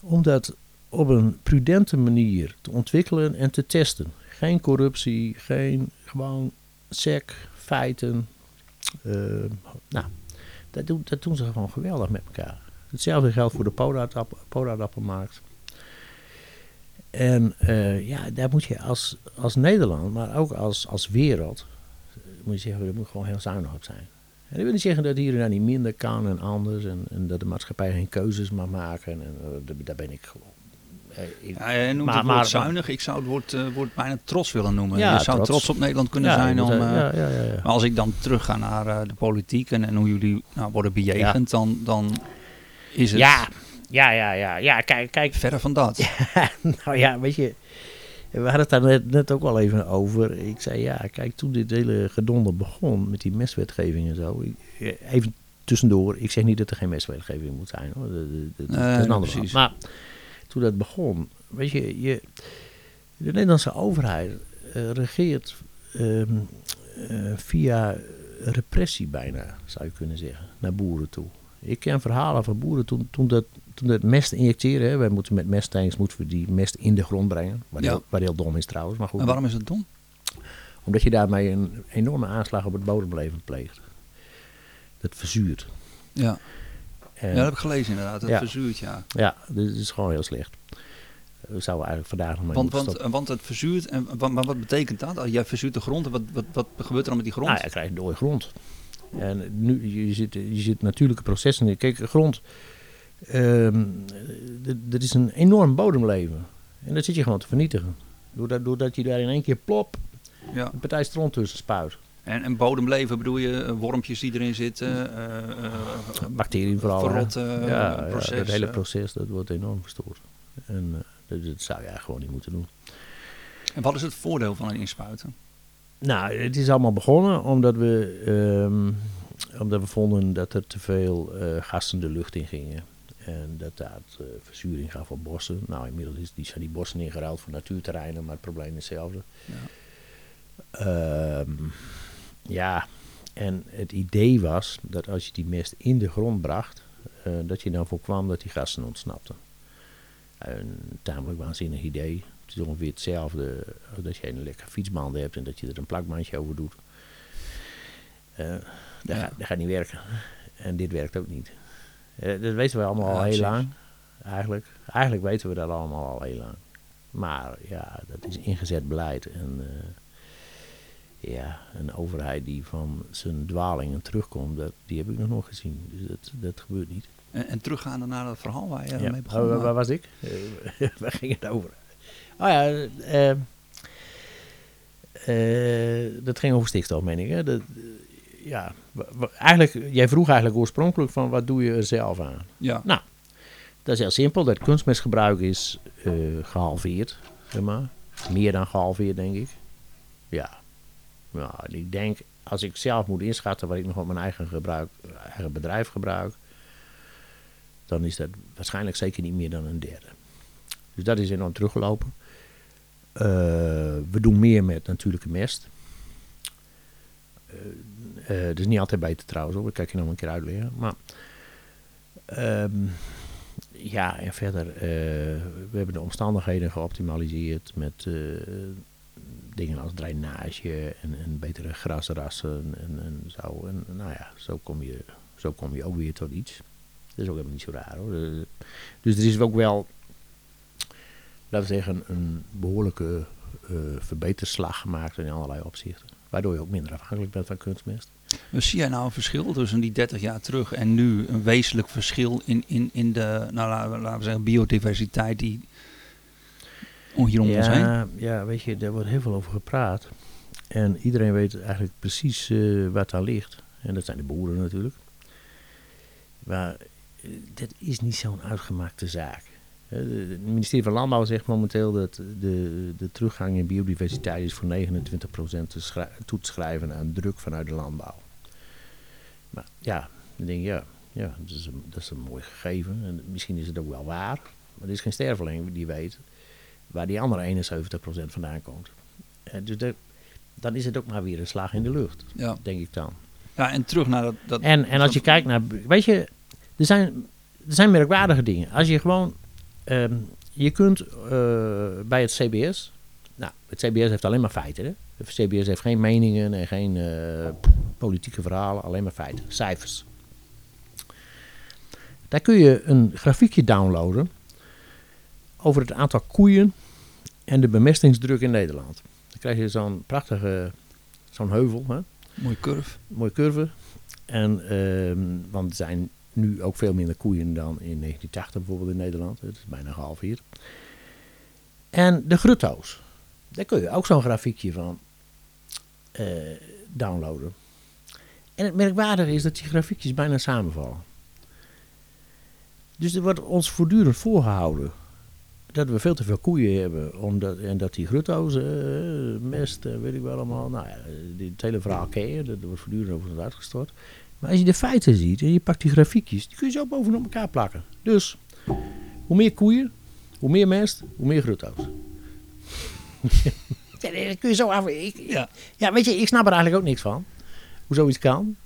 [SPEAKER 1] om dat op een prudente manier te ontwikkelen en te testen. Geen corruptie, geen gewoon sec, feiten. Uh, nou, dat doen, dat doen ze gewoon geweldig met elkaar. Hetzelfde geldt voor de podaardappelmarkt. En uh, ja, daar moet je als, als Nederland, maar ook als, als wereld, moet je zeggen, daar moet gewoon heel zuinig op zijn. En dat wil niet zeggen dat hier en daar niet minder kan en anders. En, en dat de maatschappij geen keuzes mag maken. En, en daar ben ik gewoon
[SPEAKER 2] ik, ja, je noemt maar, het woord maar, zuinig. Ik zou het woord, uh, woord bijna trots willen noemen. Ja, je zou trots. trots op Nederland kunnen zijn. Om, ja, maar als ik dan terug ga naar de politiek en, en, hoe jullie nou, worden bejegend, dan, dan is het...
[SPEAKER 1] Ja, ja, ja, ja. ja kijk, kijk.
[SPEAKER 2] Verder van dat.
[SPEAKER 1] nou ja, weet je... We hadden het daar net, net, ook al even over. Ik zei, ja, kijk, toen dit hele gedonder begon met die meswetgeving en zo. Even tussendoor, ik zeg niet dat er geen meswetgeving moet zijn. Hoor. Dat, dat, dat is een ander precies. Maar toen dat begon. Weet je, je de Nederlandse overheid uh, regeert um, uh, via repressie bijna, zou je kunnen zeggen, naar boeren toe. Ik ken verhalen van boeren toen, toen, dat, toen dat mest injecteren. Hè, wij moeten met mesttanks moeten we die mest in de grond brengen. Wat, ja. heel, wat heel dom is trouwens. Maar goed,
[SPEAKER 2] en waarom is het dom?
[SPEAKER 1] Omdat je daarmee een enorme aanslag op het bodemleven pleegt. Dat verzuurt.
[SPEAKER 2] Ja. En, ja, dat heb ik gelezen inderdaad. Dat ja. verzuurt, ja.
[SPEAKER 1] Ja, dus het is gewoon heel slecht. We zouden eigenlijk vandaag nog maar
[SPEAKER 2] want, want, want het verzuurt, en, maar wat betekent dat? Jij verzuurt de grond, wat, wat, wat gebeurt er dan met die grond?
[SPEAKER 1] Nou, je krijgt dode grond. En nu, je zit, je zit natuurlijke processen in. Kijk, grond, er is een enorm bodemleven. En dat zit je gewoon te vernietigen. Doordat, doordat je daar in één keer plop ja. een partij stront tussen spuit.
[SPEAKER 2] En, en bodemleven bedoel je eh, wormpjes die erin zitten? Uh, uh,
[SPEAKER 1] Bacteriën vooral.
[SPEAKER 2] Verrotten
[SPEAKER 1] ja,
[SPEAKER 2] proces.
[SPEAKER 1] Ja, het hele proces dat wordt enorm verstoord. En dat, dat, zou je eigenlijk gewoon niet moeten doen.
[SPEAKER 2] En wat is het voordeel van een inspuiten?
[SPEAKER 1] Nou, het is allemaal begonnen omdat we, um, omdat we vonden dat er te veel gassen de lucht in gingen. En dat dat uh, verzuring gaf op bossen. Nou, inmiddels zijn die bossen ingeruild voor natuurterreinen, maar het probleem is hetzelfde. Ja. Um, ja, en het idee was dat als je die mest in de grond bracht, uh, dat je dan voorkwam dat die gassen ontsnapten. Een tamelijk waanzinnig idee. Het is ongeveer hetzelfde als dat je een lekker fietsband hebt en dat je er een plakbandje over doet. Uh, dat, ja. gaat, dat, gaat, niet werken. En dit werkt ook niet. Uh, dat weten we allemaal al heel lang. Eigenlijk, eigenlijk weten we dat allemaal al heel lang. Maar ja, dat is ingezet beleid. En ja, een overheid die van zijn dwalingen terugkomt, dat, die heb ik nog nooit gezien. Dus dat, dat gebeurt niet.
[SPEAKER 2] En, en teruggaande naar het verhaal waar je ja. mee begon.
[SPEAKER 1] Oh, waar was ik? Uh, waar ging het over? Oh ja, uh, uh, dat ging over stikstof, meen ik. Hè? Dat, ja, eigenlijk, jij vroeg eigenlijk oorspronkelijk van wat doe je er zelf aan?
[SPEAKER 2] Ja.
[SPEAKER 1] Nou, dat is heel simpel. Dat kunstmestgebruik is gehalveerd, zeg maar. Meer dan gehalveerd, denk ik. Ja, nou, ik denk, als ik zelf moet inschatten wat ik nog op mijn eigen, gebruik, eigen bedrijf gebruik, dan is dat waarschijnlijk zeker niet meer dan een derde. Dus dat is enorm teruggelopen. Uh, we doen meer met natuurlijke mest. Uh, dat is niet altijd beter trouwens hoor, dat kan je nog een keer uitleggen. Maar um, ja, en verder, we hebben de omstandigheden geoptimaliseerd met dingen als drainage en, betere grasrassen en, en zo. En nou ja, zo kom, je, zo kom je ook weer tot iets. Dat is ook helemaal niet zo raar hoor. Dus er is ook wel, laten we zeggen, een behoorlijke verbeterslag gemaakt in allerlei opzichten. Waardoor je ook minder afhankelijk bent van kunstmest.
[SPEAKER 2] Zie jij nou een verschil tussen die 30 jaar terug en nu? Een wezenlijk verschil in, in, in de, nou, laten we zeggen, biodiversiteit die hier om ons heen.
[SPEAKER 1] Ja, ja, weet je, daar wordt heel veel over gepraat. En iedereen weet eigenlijk precies eh, wat daar ligt. En dat zijn de boeren natuurlijk. Maar eh, dat is niet zo'n uitgemaakte zaak. Het ministerie van Landbouw zegt momenteel dat de, de teruggang in biodiversiteit is voor 29% te toe te schrijven aan druk vanuit de landbouw. Maar ja, dan denk ik, ja, ja dat, is een, dat is een mooi gegeven. En misschien is het ook wel waar. Maar er is geen sterveling die weet waar die andere 71% vandaan komt. Eh, dus dan is het ook maar weer een slag in de lucht,
[SPEAKER 2] Ja.
[SPEAKER 1] denk ik dan.
[SPEAKER 2] ja, en terug naar dat... dat
[SPEAKER 1] En, en als je kijkt naar, weet je, er zijn, er zijn merkwaardige dingen. Als je gewoon, ehm, je kunt eh, bij het CBS, nou, het CBS heeft alleen maar feiten. Hè? Het CBS heeft geen meningen en geen eh, politieke verhalen, alleen maar feiten, cijfers. Daar kun je een grafiekje downloaden over het aantal koeien en de bemestingsdruk in Nederland. Dan krijg je zo'n prachtige, zo'n heuvel, hè?
[SPEAKER 2] Mooie curve.
[SPEAKER 1] mooie curve. En, ehm, want er zijn nu ook veel minder koeien dan in 1980 bijvoorbeeld in Nederland. Het is bijna gehalveerd. En de grutto's. Daar kun je ook zo'n grafiekje van eh, downloaden. En het merkwaardige is dat die grafiekjes bijna samenvallen. Dus er wordt ons voortdurend voorgehouden dat we veel te veel koeien hebben. Omdat, en dat die grutto's, eh, mest, weet ik wel allemaal. Nou ja, het hele verhaal ken. Dat wordt voortdurend over ons uitgestort. Maar als je de feiten ziet en je pakt die grafiekjes, die kun je zo bovenop elkaar plakken. Dus, hoe meer koeien, hoe meer mest, hoe meer grutto's. ja, dat kun je zo af... Ik,
[SPEAKER 2] Ja.
[SPEAKER 1] ja, weet je, ik snap er eigenlijk ook niks van. Hoe zoiets kan.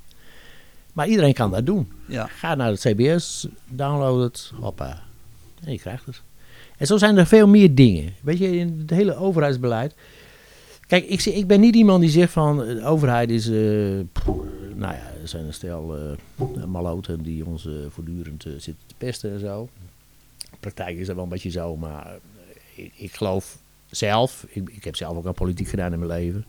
[SPEAKER 1] Maar iedereen kan dat doen.
[SPEAKER 2] Ja.
[SPEAKER 1] Ga naar het CBS, download het, hoppa. En je krijgt het. En zo zijn er veel meer dingen. Weet je, in het hele overheidsbeleid. Kijk, ik, ik ben niet iemand die zegt van eh, de overheid is. eh, pff, nou ja, zijn een stel eh maloten die ons eh, voortdurend eh, zitten te pesten en zo. De praktijk is dat wel een beetje zo, maar eh, ik, ik geloof zelf. Ik, ik heb zelf ook aan politiek gedaan in mijn leven.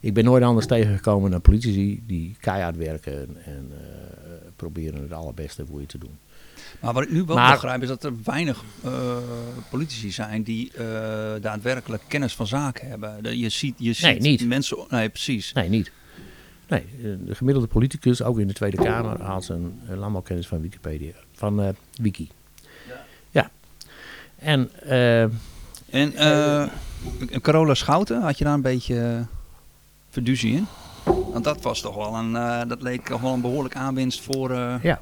[SPEAKER 1] Ik ben nooit anders tegengekomen dan politici die keihard werken en eh, proberen het allerbeste voor je te doen.
[SPEAKER 2] Maar wat ik nu wel
[SPEAKER 1] Maar-
[SPEAKER 2] begrijp is dat er weinig eh, politici zijn die eh, daadwerkelijk kennis van zaken hebben. Je ziet, je ziet
[SPEAKER 1] Nee, niet.
[SPEAKER 2] mensen... Nee, precies.
[SPEAKER 1] Nee, niet. Nee, eh, de gemiddelde politicus, ook in de Tweede Kamer, haalt zijn eh, landbouwkennis van Wikipedia, van eh, Wiki. Ja. En eh,
[SPEAKER 2] En Carola Schouten, had je daar een beetje uh, verduzie in? Want dat was toch wel een, dat leek toch wel een behoorlijk aanwinst voor...
[SPEAKER 1] ja.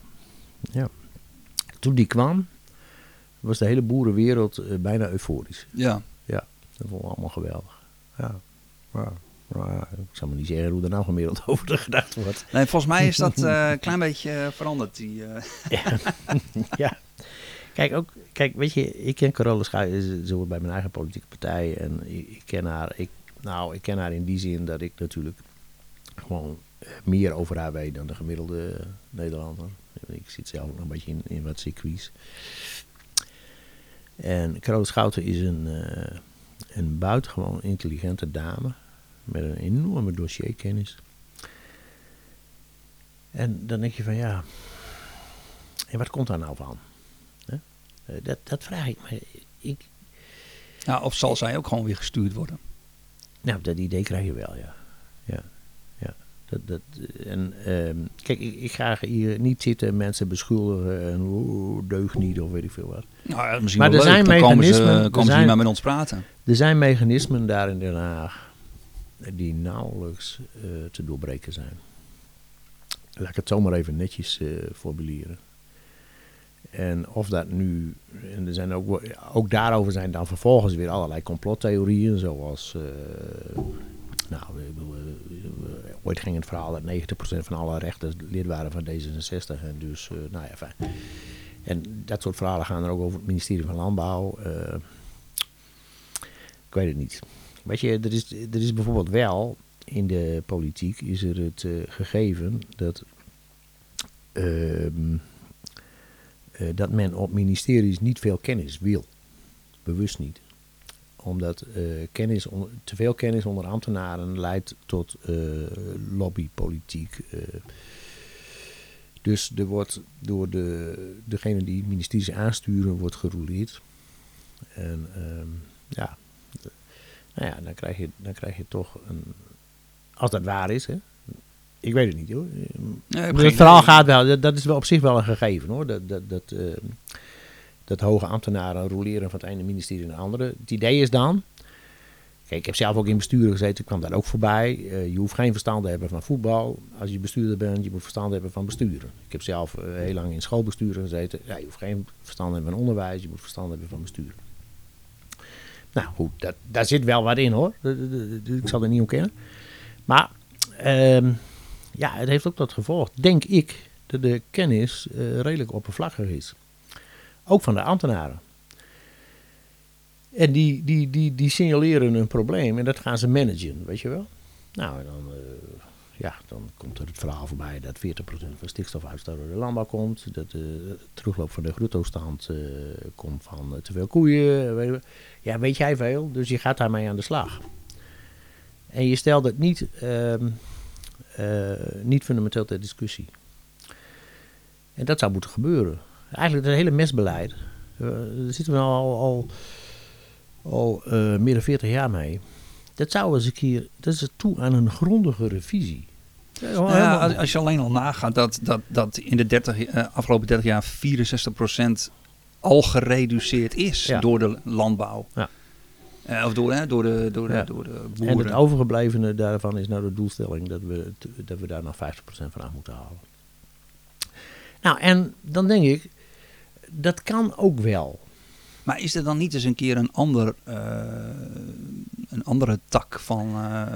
[SPEAKER 1] ja. Toen die kwam, was de hele boerenwereld bijna euforisch.
[SPEAKER 2] ja.
[SPEAKER 1] Dat vond ik allemaal geweldig. Ja. Ja. Nou ja, ik zou maar niet zeggen hoe er nou gemiddeld over gedacht wordt.
[SPEAKER 2] Nee, volgens mij is dat eh, een klein beetje eh, veranderd. Die, eh,
[SPEAKER 1] ja. Kijk, ook, kijk, weet je, ik ken Carola ze wordt bij mijn eigen politieke partij. En ik, ik ken haar, ik, nou, ik ken haar in die zin dat ik natuurlijk gewoon eh, meer over haar weet dan de gemiddelde Nederlander. Ik zit zelf nog een beetje in, in wat circuits. En Carola Schouten is een, eh, een buitengewoon intelligente dame met een enorme dossierkennis. En dan denk je van ja, en wat komt daar nou van? Eh, Dat, dat vraag ik me. Ik,
[SPEAKER 2] ja, of zal zij ook gewoon weer gestuurd worden?
[SPEAKER 1] nou, dat idee krijg je wel, ja. ja, ja. Dat, dat, eh, en, ehm, kijk, ik, ik ga hier niet zitten en mensen beschuldigen en oh, deugd niet of weet ik veel wat.
[SPEAKER 2] Nou, ja, misschien
[SPEAKER 1] Maar
[SPEAKER 2] wel
[SPEAKER 1] er
[SPEAKER 2] leuk.
[SPEAKER 1] zijn
[SPEAKER 2] Dan komen ze,
[SPEAKER 1] mechanismen, er
[SPEAKER 2] komen ze niet meer met ons praten.
[SPEAKER 1] Er zijn mechanismen daar in Den Haag die nauwelijks eh, te doorbreken zijn. Laat ik het zomaar even netjes eh formuleren. En of dat nu, en er zijn ook, ook daarover zijn dan vervolgens weer allerlei complottheorieën, zoals, eh, nou, ooit ging het verhaal dat 90% van alle rechters lid waren van D66 en dus, nou ja. En dat soort verhalen gaan er ook over het ministerie van Landbouw. ik weet het niet. Weet je, er is, er is bijvoorbeeld wel in de politiek is er het eh, gegeven dat, ehm, eh, dat men op ministeries niet veel kennis wil. Bewust niet. Omdat eh, kennis, te veel kennis onder ambtenaren leidt tot lobbypolitiek. dus er wordt door de, degene die ministeries aansturen, wordt gerouleerd. En ehm, ja, nou ja, dan krijg je, dan krijg je toch een, als dat waar is, hè. Ik weet het niet hoor.
[SPEAKER 2] Nee, heb
[SPEAKER 1] het verhaal gaat wel, dat, dat is wel op zich wel een gegeven hoor. Dat, dat, dat, eh, dat hoge ambtenaren roleren van het ene ministerie naar het andere. Het idee is dan. Kijk, ik heb zelf ook in besturen gezeten, ik kwam daar ook voorbij. Eh, je hoeft geen verstand te hebben van voetbal. Als je bestuurder bent, je moet verstand hebben van besturen. Ik heb zelf eh, heel lang in schoolbesturen gezeten. Ja, je hoeft geen verstand te hebben van onderwijs, je moet verstand hebben van besturen. Nou goed, dat, daar zit wel wat in hoor. Ik zal het niet ontkennen. Maar ehm, ja, het heeft ook tot gevolg, denk ik, dat de kennis eh, redelijk oppervlakkig is. Ook van de ambtenaren. En die, die, die, die signaleren een probleem en dat gaan ze managen, weet je wel. Nou, en dan, eh, ja, dan komt er het verhaal voorbij dat 40% van stikstofuitstoot door de landbouw komt. Dat de terugloop van de gruttostand eh komt van eh, te veel koeien. Weet je, ja, weet jij veel, dus je gaat daarmee aan de slag. En je stelt het niet, ehm, eh, niet fundamenteel ter discussie. En dat zou moeten gebeuren. Eigenlijk het hele mesbeleid. eh, daar zitten we al, al, al eh, meer dan 40 jaar mee. Dat zou eens een keer. Dat is toe aan een grondige revisie. Ja,
[SPEAKER 2] Nou als, als je alleen al nagaat dat, dat, dat in de 30, eh, afgelopen 30 jaar 64% al gereduceerd is
[SPEAKER 1] Ja.
[SPEAKER 2] door de landbouw.
[SPEAKER 1] Ja.
[SPEAKER 2] Eh, of door, hè, door, de, door, de,
[SPEAKER 1] Ja.
[SPEAKER 2] door de
[SPEAKER 1] en het
[SPEAKER 2] boeren.
[SPEAKER 1] overgeblevene daarvan is nou de doelstelling dat we, dat we daar nog 50% van af moeten halen. Nou, en dan denk ik, dat kan ook wel.
[SPEAKER 2] Maar is er dan niet eens een keer een, ander, eh, een andere tak van... eh,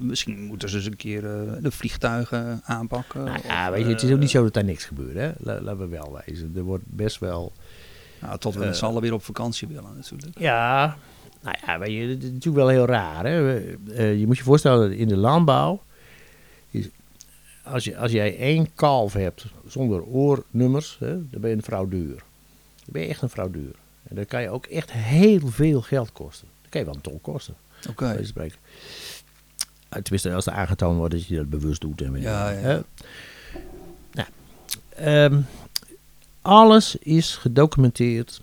[SPEAKER 2] misschien moeten ze eens een keer eh, de vliegtuigen aanpakken.
[SPEAKER 1] Nou ja, weet je, het is ook niet zo dat daar niks gebeurt. Hè? La- laten we wel wezen. Er wordt best wel.
[SPEAKER 2] Nou, tot we met z'n allen weer op vakantie willen natuurlijk.
[SPEAKER 1] Ja, nou ja, weet je, het is natuurlijk wel heel raar. Hè? Je moet je voorstellen, in de landbouw. Is, als, je, als jij één kalf hebt zonder oornummers, hè, dan ben je een fraudeur. Dan ben je echt een fraudeur. En dan kan je ook echt heel veel geld kosten. Dan kan je wel een ton kosten.
[SPEAKER 2] Oké.
[SPEAKER 1] spreken. Uh, Tenminste, als er aangetoond wordt dat je dat bewust doet. En
[SPEAKER 2] Ja, ja.
[SPEAKER 1] Nou, ehm, alles is gedocumenteerd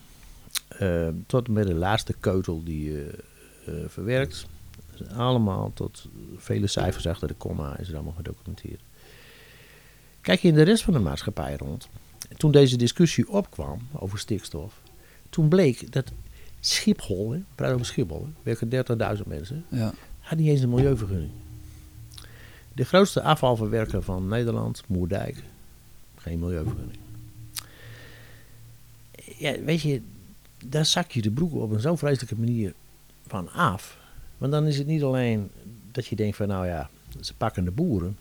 [SPEAKER 1] ehm, tot en met de laatste keutel die je eh, verwerkt. Dus allemaal tot vele cijfers achter de komma is er allemaal gedocumenteerd. Kijk je in de rest van de maatschappij rond. Toen deze discussie opkwam over stikstof, toen bleek dat Schiphol, hè, praten over Schiphol, werken 30.000 mensen,
[SPEAKER 2] Ja.
[SPEAKER 1] had niet eens een milieuvergunning. De grootste afvalverwerker van Nederland, Moerdijk, geen milieuvergunning. Ja, weet je, daar zak je de broek op een zo vreselijke manier van af. Want dan is het niet alleen dat je denkt van, nou ja, ze pakken de boeren.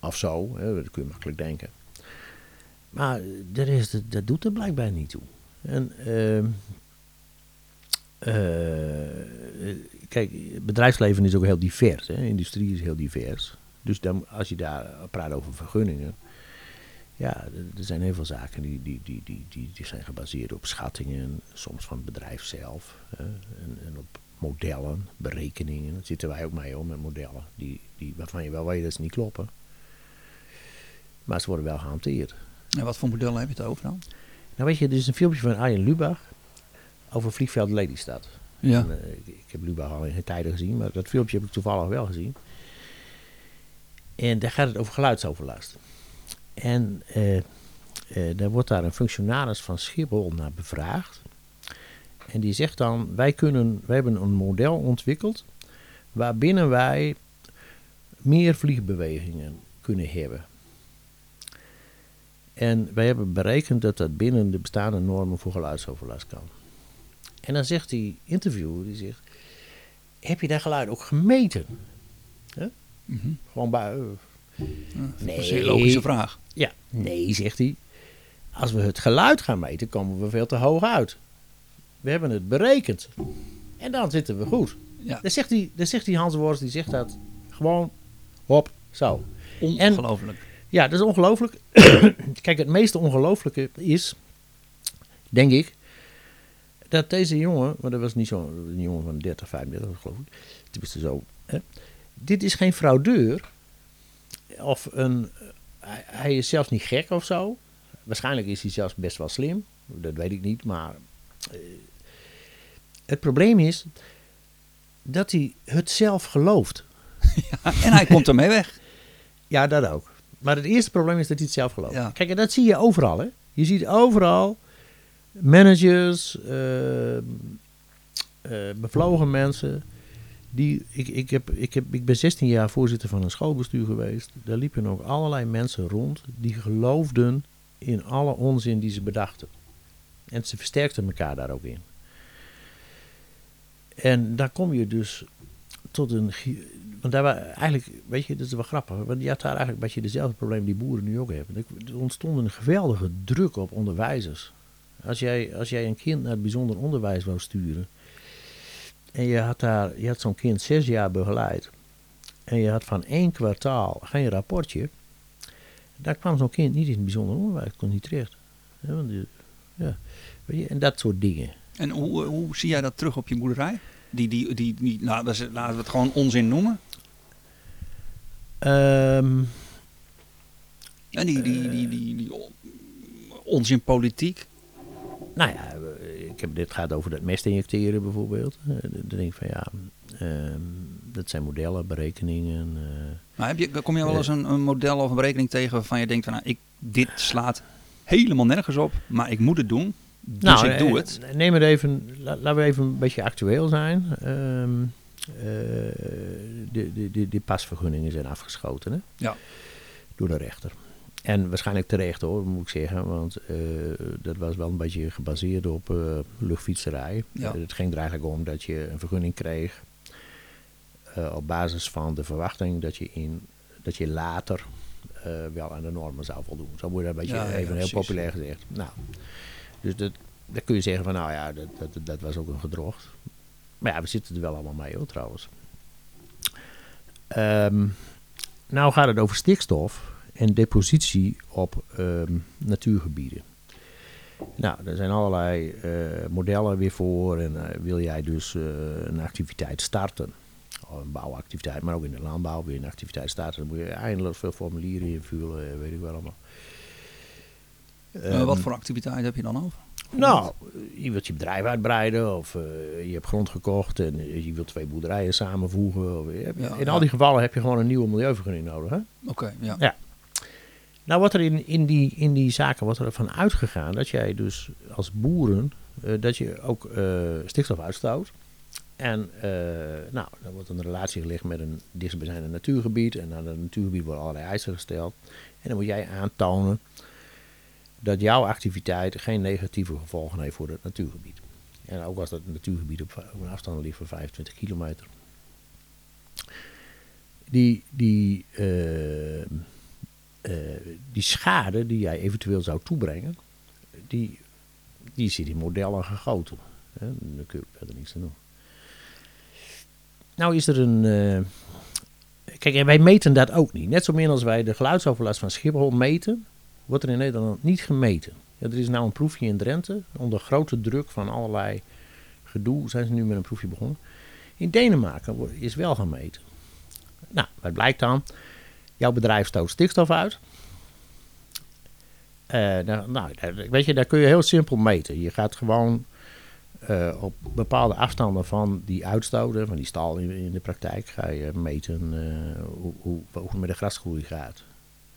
[SPEAKER 1] Of zo, hè, dat kun je makkelijk denken. Maar de rest, dat, dat doet er blijkbaar niet toe. En, ehm, eh, kijk, bedrijfsleven is ook heel divers. Hè? Industrie is heel divers. Dus dan, als je daar praat over vergunningen. Ja, er- zijn heel veel zaken die, die, die, die, die, die zijn gebaseerd op schattingen. Soms van het bedrijf zelf. Hè? En, en op modellen, berekeningen. Daar zitten wij ook mee hoor, met modellen. Die, die, waarvan je wel weet dat ze niet kloppen. Maar ze worden wel gehanteerd.
[SPEAKER 2] En wat voor modellen heb je het over dan?
[SPEAKER 1] Nou weet je, er is een filmpje van Arjen Lubach over vliegveld Lelystad.
[SPEAKER 2] Ja.
[SPEAKER 1] En, eh, ik, ik heb Lubach al in tijden gezien, maar dat filmpje heb ik toevallig wel gezien. En daar gaat het over geluidsoverlast. En eh, daar wordt daar een functionaris van Schiphol naar bevraagd. En die zegt dan, wij, kunnen, wij hebben een model ontwikkeld waarbinnen wij meer vliegbewegingen kunnen hebben. En wij hebben berekend dat dat binnen de bestaande normen voor geluidsoverlast kan. En dan zegt die interviewer, die zegt, heb je dat geluid ook gemeten?
[SPEAKER 2] Mhm.
[SPEAKER 1] Gewoon bij... eh,
[SPEAKER 2] Ja, Dat is
[SPEAKER 1] Nee.
[SPEAKER 2] een logische vraag.
[SPEAKER 1] Ja, nee, zegt hij. Als we het geluid gaan meten, komen we veel te hoog uit. We hebben het berekend. En dan zitten we goed.
[SPEAKER 2] Ja.
[SPEAKER 1] Dan zegt die, dan zegt die Hans Worst, die zegt dat gewoon, hop, zo.
[SPEAKER 2] Ongelooflijk.
[SPEAKER 1] Ja, dat is ongelooflijk. Kijk, het meest ongelooflijke is, denk ik, dat deze jongen, maar dat was niet zo'n een jongen van 30, 35 geloof ik, tenminste zo, hè, dit is geen fraudeur, of een, hij, is zelfs niet gek of zo. Waarschijnlijk is hij zelfs best wel slim, dat weet ik niet, maar eh, Het probleem is dat hij het zelf gelooft.
[SPEAKER 2] en hij komt ermee weg.
[SPEAKER 1] Ja, dat ook. Maar het eerste probleem is dat hij het zelf gelooft.
[SPEAKER 2] Ja.
[SPEAKER 1] Kijk, en dat zie je overal. Hè? Je ziet overal managers, eh, bevlogen mensen. Die, ik, ik, heb, ik, heb, ik ben 16 jaar voorzitter van een schoolbestuur geweest. Daar liepen ook allerlei mensen rond die geloofden in alle onzin die ze bedachten. En ze versterkten elkaar daar ook in. En daar kom je dus tot een. Want daar waren eigenlijk, weet je, dat is wel grappig. Want je had daar eigenlijk een beetje dezelfde probleem die boeren nu ook hebben. Er ontstond een geweldige druk op onderwijzers. Als jij, als jij een kind naar het bijzonder onderwijs wou sturen. En je had daar, had zo'n kind zes jaar begeleid. En je had van één kwartaal geen rapportje. Dan kwam zo'n kind niet in het bijzonder onderwijs, kon niet terecht. Ja, want ja, weet je, en dat soort dingen.
[SPEAKER 2] En hoe, hoe zie jij dat terug op je boerderij? Die, die, die, nou, laten we het gewoon onzin noemen.
[SPEAKER 1] Ehm,
[SPEAKER 2] En die, die, die, die, die on- onzin politiek.
[SPEAKER 1] nou ja, eh, ik heb dit gaat over dat mest injecteren bijvoorbeeld. Eh, Dan denk ik van ja, ehm, dat zijn modellen, berekeningen. eh.
[SPEAKER 2] Maar heb je, kom je wel eens een, een model of een berekening tegen waarvan je denkt van nou, ik, dit slaat helemaal nergens op, maar ik moet het doen. Dus ik doe
[SPEAKER 1] eh,
[SPEAKER 2] het.
[SPEAKER 1] Neem het even, la- laten we even een beetje actueel zijn. Eh, de, de, de, pasvergunningen zijn afgeschoten hè?
[SPEAKER 2] Ja.
[SPEAKER 1] door de rechter. En waarschijnlijk terecht hoor, moet ik zeggen. Want eh, dat was wel een beetje gebaseerd op eh, luchtfietserij.
[SPEAKER 2] Ja.
[SPEAKER 1] Het ging er eigenlijk om dat je een vergunning kreeg. eh, op basis van de verwachting dat je, in, dat je later wel aan de normen zou voldoen. Zo moet je dat een beetje
[SPEAKER 2] Ja, ja,
[SPEAKER 1] even heel populair gezegd. Nou, dus dat, dan kun je zeggen van nou ja, dat, dat, dat was ook een gedrocht. Maar ja, we zitten er wel allemaal mee hoor trouwens. Ehm, nou gaat het over stikstof en depositie op ehm, natuurgebieden. Nou, er zijn allerlei eh, modellen weer voor. En eh, wil jij dus eh, een activiteit starten, of een bouwactiviteit, maar ook in de landbouw weer een activiteit starten, dan moet je eindeloos veel formulieren invullen, weet ik wel allemaal.
[SPEAKER 2] Eh,
[SPEAKER 1] Ehm,
[SPEAKER 2] wat voor activiteit heb je dan over?
[SPEAKER 1] Nou, je wilt je bedrijf uitbreiden of eh, je hebt grond gekocht en eh, je wilt twee boerderijen samenvoegen. Of, hebt-
[SPEAKER 2] Ja,
[SPEAKER 1] in
[SPEAKER 2] ja.
[SPEAKER 1] al die gevallen heb je gewoon een nieuwe milieuvergunning nodig. Hè?
[SPEAKER 2] Oké, ja.
[SPEAKER 1] Ja. Nou wordt er in, in, die, in die zaken wordt er ervan uitgegaan dat jij dus als boeren, eh, dat je ook eh, stikstof uitstoot. En eh, nou, dan wordt een relatie gelegd met een dichtstbijzijnde natuurgebied. En aan dat natuurgebied worden allerlei eisen gesteld. En dan moet jij aantonen dat jouw activiteit geen negatieve gevolgen heeft voor het natuurgebied. En ook als dat natuurgebied op, een afstand ligt van 25 kilometer. Die, die, eh, eh, die schade die jij eventueel zou toebrengen, die, die zit in modellen gegoten. Hè? Daar kun je verder niks aan doen. Nou is er een... eh, kijk, en wij meten dat ook niet. Net zo min als wij de geluidsoverlast van Schiphol meten, wordt er in Nederland niet gemeten. Ja, er is nou een proefje in Drenthe. Onder grote druk van allerlei gedoe zijn ze nu met een proefje begonnen. In Denemarken is wel gemeten. Nou, wat blijkt dan? Jouw bedrijf stoot stikstof uit. Eh, nou, nou, weet je, daar kun je heel simpel meten. Je gaat gewoon eh, op bepaalde afstanden van die uitstoten, van die stal in, de praktijk, ga je meten eh, hoe, hoe, hoe het met de grasgroei gaat.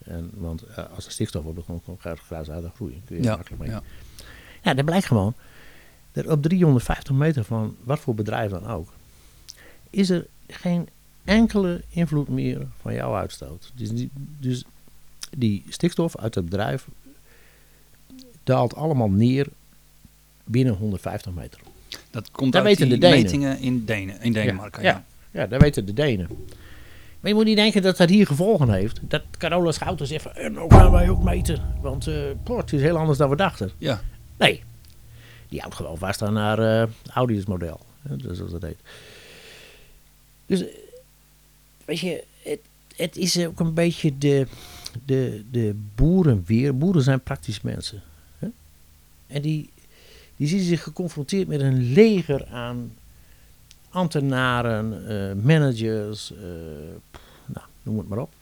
[SPEAKER 1] En, want eh, als er stikstof op de grond komt, gaat het gras uit groeien. Kun je
[SPEAKER 2] Ja,
[SPEAKER 1] makkelijk meten.
[SPEAKER 2] ja.
[SPEAKER 1] Ja, dat blijkt gewoon. Dat op 350 meter van wat voor bedrijf dan ook, is er geen enkele invloed meer van jouw uitstoot. Dus die, dus die stikstof uit het bedrijf daalt allemaal neer binnen 150 meter.
[SPEAKER 2] Dat komt
[SPEAKER 1] Dat
[SPEAKER 2] uit
[SPEAKER 1] weten
[SPEAKER 2] die
[SPEAKER 1] de Denen.
[SPEAKER 2] metingen in, Denen, in Denemarken. Ja,
[SPEAKER 1] ja. Ja, dat weten de Denen. Maar je moet niet denken dat dat hier gevolgen heeft. Dat Carola Schouten zegt van, en nou gaan wij ook meten. Want eh poh, het is heel anders dan we dachten.
[SPEAKER 2] ja.
[SPEAKER 1] Nee, die houdt gewoon vast aan haar eh Audi's model. Hè, dus zoals dat heet. Dus, eh, weet je, het, het is ook een beetje de, de, de boeren weer. Boeren zijn praktisch mensen. Hè? En die, die zien zich geconfronteerd met een leger aan ambtenaren, eh, managers, eh, pff, nou, noem het maar op.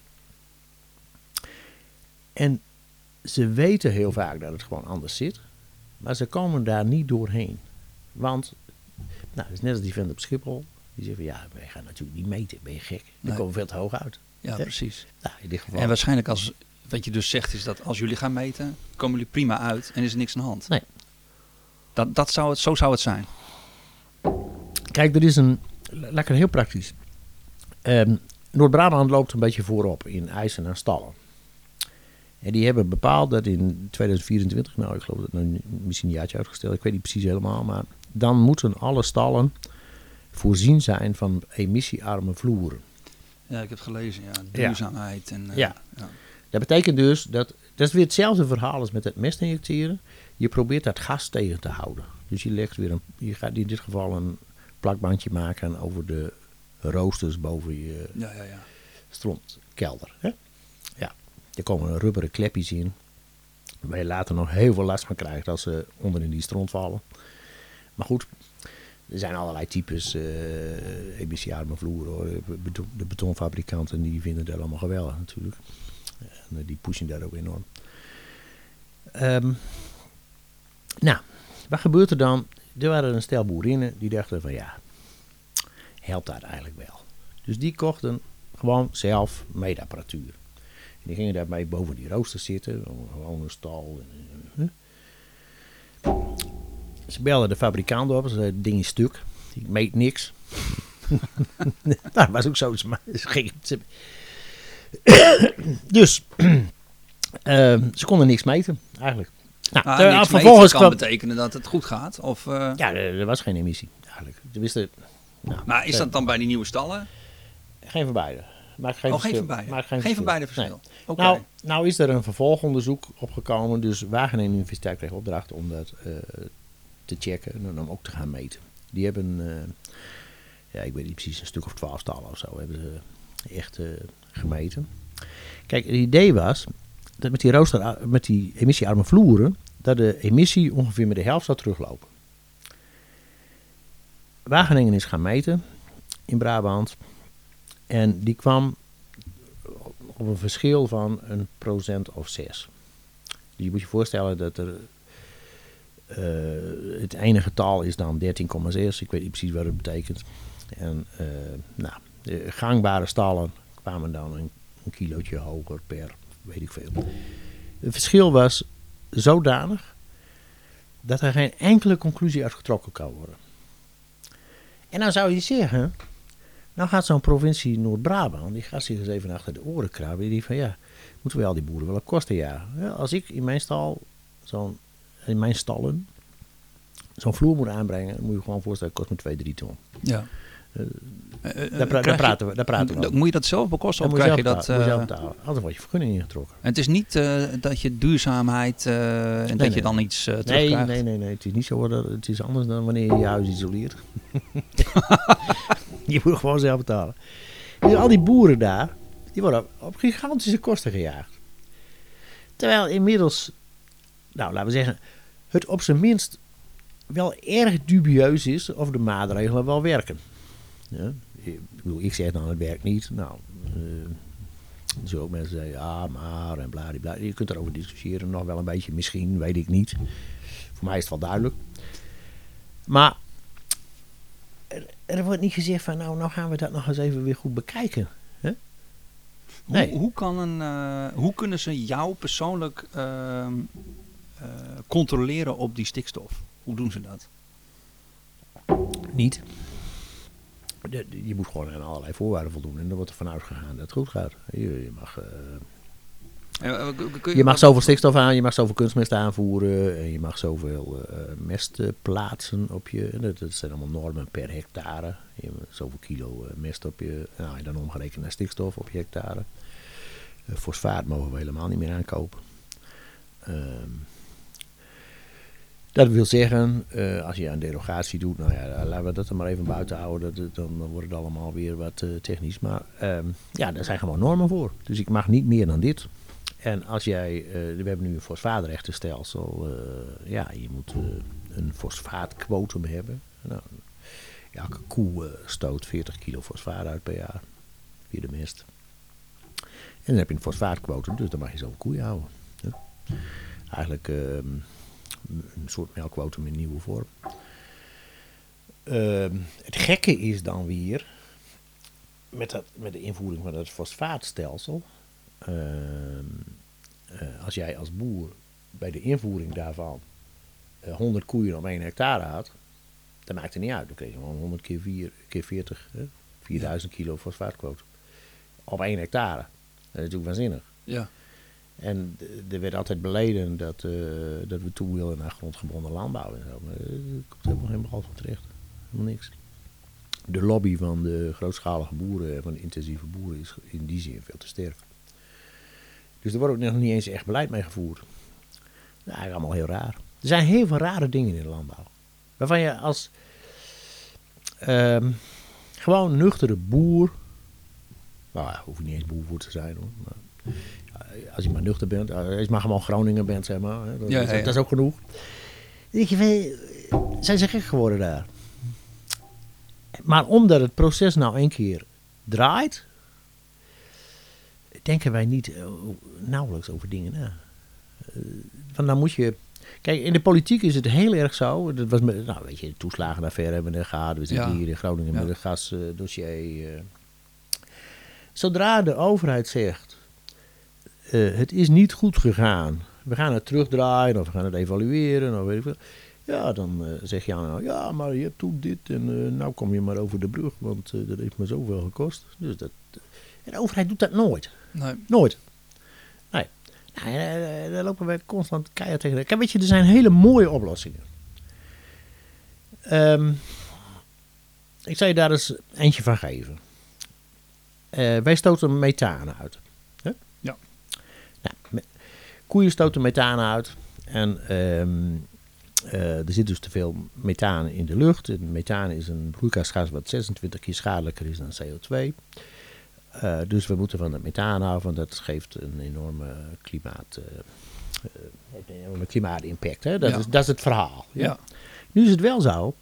[SPEAKER 1] En ze weten heel vaak dat het gewoon anders zit. Maar ze komen daar niet doorheen. Want Nou, dat is net als die vent op Schiphol. Die zegt van ja, wij gaan natuurlijk niet meten. Ben je gek? Dan
[SPEAKER 2] Nee.
[SPEAKER 1] komen we veel te hoog uit.
[SPEAKER 2] Ja, precies.
[SPEAKER 1] Nou, in dit geval.
[SPEAKER 2] En waarschijnlijk als, wat je dus zegt is dat als jullie gaan meten, komen jullie prima uit en is er niks aan de hand.
[SPEAKER 1] Nee.
[SPEAKER 2] Dat, dat zou het, zo zou het zijn.
[SPEAKER 1] Kijk, er is een. Het heel praktisch. Ehm, Noord-Brabant loopt een beetje voorop in eisen naar stallen. En die hebben bepaald dat in 2024, nou ik geloof dat nou misschien een jaartje uitgesteld, ik weet niet precies helemaal, maar dan moeten alle stallen voorzien zijn van emissiearme vloeren.
[SPEAKER 2] Ja, ik heb gelezen. Ja, duurzaamheid. En, eh,
[SPEAKER 1] Ja. Dat betekent dus dat, dat is weer hetzelfde verhaal als met het mest injecteren. Je probeert dat gas tegen te houden. Dus je legt weer een, je gaat in dit geval een plakbandje maken over de roosters boven je
[SPEAKER 2] ja, ja, ja.
[SPEAKER 1] strontkelder. Hè? Ja, er komen rubberen klepjes in. Waar je later nog heel veel last van krijgt als ze onder in die stront vallen. Maar goed, er zijn allerlei types eh emissiearme vloeren. Hoor. De betonfabrikanten die vinden dat allemaal geweldig natuurlijk. En eh, die pushen daar ook enorm. Ehm, nou, wat gebeurt er dan? Er waren een stel boerinnen die dachten van ja, helpt dat eigenlijk wel. Dus die kochten gewoon zelf meetapparatuur. Die gingen daarmee boven die rooster zitten, gewoon een stal. Eh, Ze belden de fabrikant op, ze zeiden, het ding is stuk, ik meet niks. nou, dat was ook zo. Ze- dus, ehm, ze konden niks meten, eigenlijk. Nou,
[SPEAKER 2] Ah,
[SPEAKER 1] ter-
[SPEAKER 2] niks
[SPEAKER 1] vervolgens
[SPEAKER 2] kan
[SPEAKER 1] kwam...
[SPEAKER 2] betekenen dat het goed gaat. Of, eh,
[SPEAKER 1] Ja, er, er was geen emissie, eigenlijk. Er wisten, nou,
[SPEAKER 2] maar is
[SPEAKER 1] eh,
[SPEAKER 2] dat dan bij die nieuwe stallen?
[SPEAKER 1] Geen van beide. Maakt geen
[SPEAKER 2] oh, geen van beide.
[SPEAKER 1] Maakt
[SPEAKER 2] Geen, van beide verschil. Oké.
[SPEAKER 1] Nou, nou is er een vervolgonderzoek opgekomen. Dus Wageningen Universiteit kreeg opdracht om dat eh, te checken en om ook te gaan meten. Die hebben, ja, ik weet niet precies, een stuk of twaalf stallen of zo hebben ze echt gemeten. Kijk, het idee was dat met die, rooster, met die emissiearme vloeren, dat de emissie ongeveer met de helft zou teruglopen. Wageningen is gaan meten in Brabant. En die kwam op een verschil van een procent of zes. Je moet je voorstellen dat er. eh, het ene getal is dan 13,6. Ik weet niet precies wat het betekent. En eh, nou, de gangbare stallen kwamen dan een, een kilootje hoger per, weet ik veel. Het verschil was zodanig dat er geen enkele conclusie uit getrokken kan worden. En dan zou je zeggen, nou gaat zo'n provincie Noord-Brabant, die gaat zich eens even achter de oren krabben. Die van ja, moeten we al die boeren wel op kosten ja. Ja, Als ik in mijn stal, zo'n, in mijn stallen, zo'n vloer moet aanbrengen, dan moet je gewoon voorstellen, kost me 2, 3 ton.
[SPEAKER 2] ja.
[SPEAKER 1] eh, Daar, pra-
[SPEAKER 2] krijg
[SPEAKER 1] daar praten we, daar praten we over.
[SPEAKER 2] Moet je dat zelf bekosten of krijg je dat...
[SPEAKER 1] moet je
[SPEAKER 2] eh,
[SPEAKER 1] zelf betalen. Anders wordt je vergunning ingetrokken.
[SPEAKER 2] en het is niet eh, dat je duurzaamheid eh, en dat
[SPEAKER 1] nee.
[SPEAKER 2] je dan iets eh
[SPEAKER 1] Nee,
[SPEAKER 2] terugkrijgt.
[SPEAKER 1] nee, nee, nee, het is niet zo. dat- Het is anders dan wanneer je je huis isoleert. je moet gewoon zelf betalen. Dus al die boeren daar, die worden op gigantische kosten gejaagd. Terwijl inmiddels, nou laten we zeggen, het op zijn minst wel erg dubieus is of de maatregelen wel werken. Ja? Ik, bedoel, ik zeg dan het werkt niet. Nou, zullen ook mensen zeggen, ja maar en bladibla. Je kunt erover discussiëren, nog wel een beetje misschien, weet ik niet. Voor mij is het wel duidelijk. Maar er, er wordt niet gezegd van, nou, nou gaan we dat nog eens even weer goed bekijken. Hè? Nee.
[SPEAKER 2] Hoe, hoe, kan een, eh, hoe kunnen ze jou persoonlijk ehm, eh, controleren op die stikstof? Hoe doen ze dat?
[SPEAKER 1] Niet. Je moet gewoon aan allerlei voorwaarden voldoen. En dan wordt er vanuit gegaan dat het goed gaat. Je, je mag, eh,
[SPEAKER 2] Eh, kun
[SPEAKER 1] je mag zoveel stikstof aan, je mag zoveel kunstmest aanvoeren. En je mag zoveel eh, mest plaatsen op je. Dat, dat zijn allemaal normen per hectare. Je zoveel kilo mest op je. Nou, en dan omgerekend naar stikstof op je hectare. Fosfaat mogen we helemaal niet meer aankopen. Ehm, dat wil zeggen, eh, als je een derogatie doet, nou ja, laten we dat er maar even buiten houden. Dat, dan wordt het allemaal weer wat eh, technisch. Maar ehm, ja, daar zijn gewoon normen voor. Dus ik mag niet meer dan dit. En als jij, eh, we hebben nu een fosfaatrechtenstelsel. ja, je moet een fosfaatquotum hebben. Nou, elke koe stoot 40 kilo fosfaat uit per jaar. Via de mest. En dan heb je een fosfaatquotum, dus dan mag je zo'n koe houden. Ja. Eigenlijk ehm, een soort melkquotum in nieuwe vorm. Ehm, het gekke is dan weer, met, dat, met de invoering van het fosfaatstelsel, ehm, eh, als jij als boer bij de invoering daarvan eh, 100 koeien op 1 hectare had, dan maakt het niet uit. Dan kreeg je gewoon 100 keer, 4, keer 40, hè? 4000 kilo fosfaatquote op 1 hectare. Dat is natuurlijk waanzinnig.
[SPEAKER 2] Ja.
[SPEAKER 1] En er werd altijd beleden dat, eh, dat we toe willen naar grondgebonden landbouw en zo. Maar eh, er komt helemaal geen van terecht. Helemaal niks. De lobby van de grootschalige boeren en van de intensieve boeren is in die zin veel te sterk. Dus er wordt ook nog niet eens echt beleid mee gevoerd. Nou, eigenlijk allemaal heel raar. Er zijn heel veel rare dingen in de landbouw. Waarvan je als ehm, gewoon nuchtere boer. Nou hoef niet eens boer voor te zijn hoor. Maar, als je maar nuchter bent, als je maar gewoon Groningen bent, zeg maar. hè, Dat,
[SPEAKER 2] Ja,
[SPEAKER 1] is,
[SPEAKER 2] ja, ja.
[SPEAKER 1] dat is ook genoeg. Van, zijn ze gek geworden daar? Maar omdat het proces nou één keer draait, denken wij niet eh, nauwelijks over dingen na. Eh, Want dan moet je. Kijk, in de politiek is het heel erg zo. Dat was met, nou, weet je, de toeslagenaffaire hebben we er gehad. We zitten
[SPEAKER 2] Ja.
[SPEAKER 1] hier in Groningen
[SPEAKER 2] Ja.
[SPEAKER 1] met het gasdossier. eh. Zodra de overheid zegt: eh, het is niet goed gegaan, we gaan het terugdraaien of we gaan het evalueren of weet ik veel. Ja, dan eh, zeg je nou, ja, maar je hebt toen dit en eh, nou kom je maar over de brug, want dat heeft me zoveel gekost. Dus dat, en de overheid doet dat nooit.
[SPEAKER 2] Nee.
[SPEAKER 1] Nooit. Nee. Nou, daar lopen wij constant keihard tegen. Kijk, weet je, er zijn hele mooie oplossingen. Ehm, ik zal je daar eens eentje van geven. Wij stoten methaan uit. Hè?
[SPEAKER 2] Ja.
[SPEAKER 1] Nou, me- koeien stoten methaan uit. En ehm, eh, er zit dus te veel methaan in de lucht. En methaan is een broeikasgas wat 26 keer schadelijker is dan CO2. Eh, dus we moeten van het methaan af, want dat geeft een enorme klimaat, eh, heeft een enorme klimaatimpact. Hè? Dat,
[SPEAKER 2] Ja.
[SPEAKER 1] is, dat is het verhaal.
[SPEAKER 2] Ja.
[SPEAKER 1] Nu is het wel zo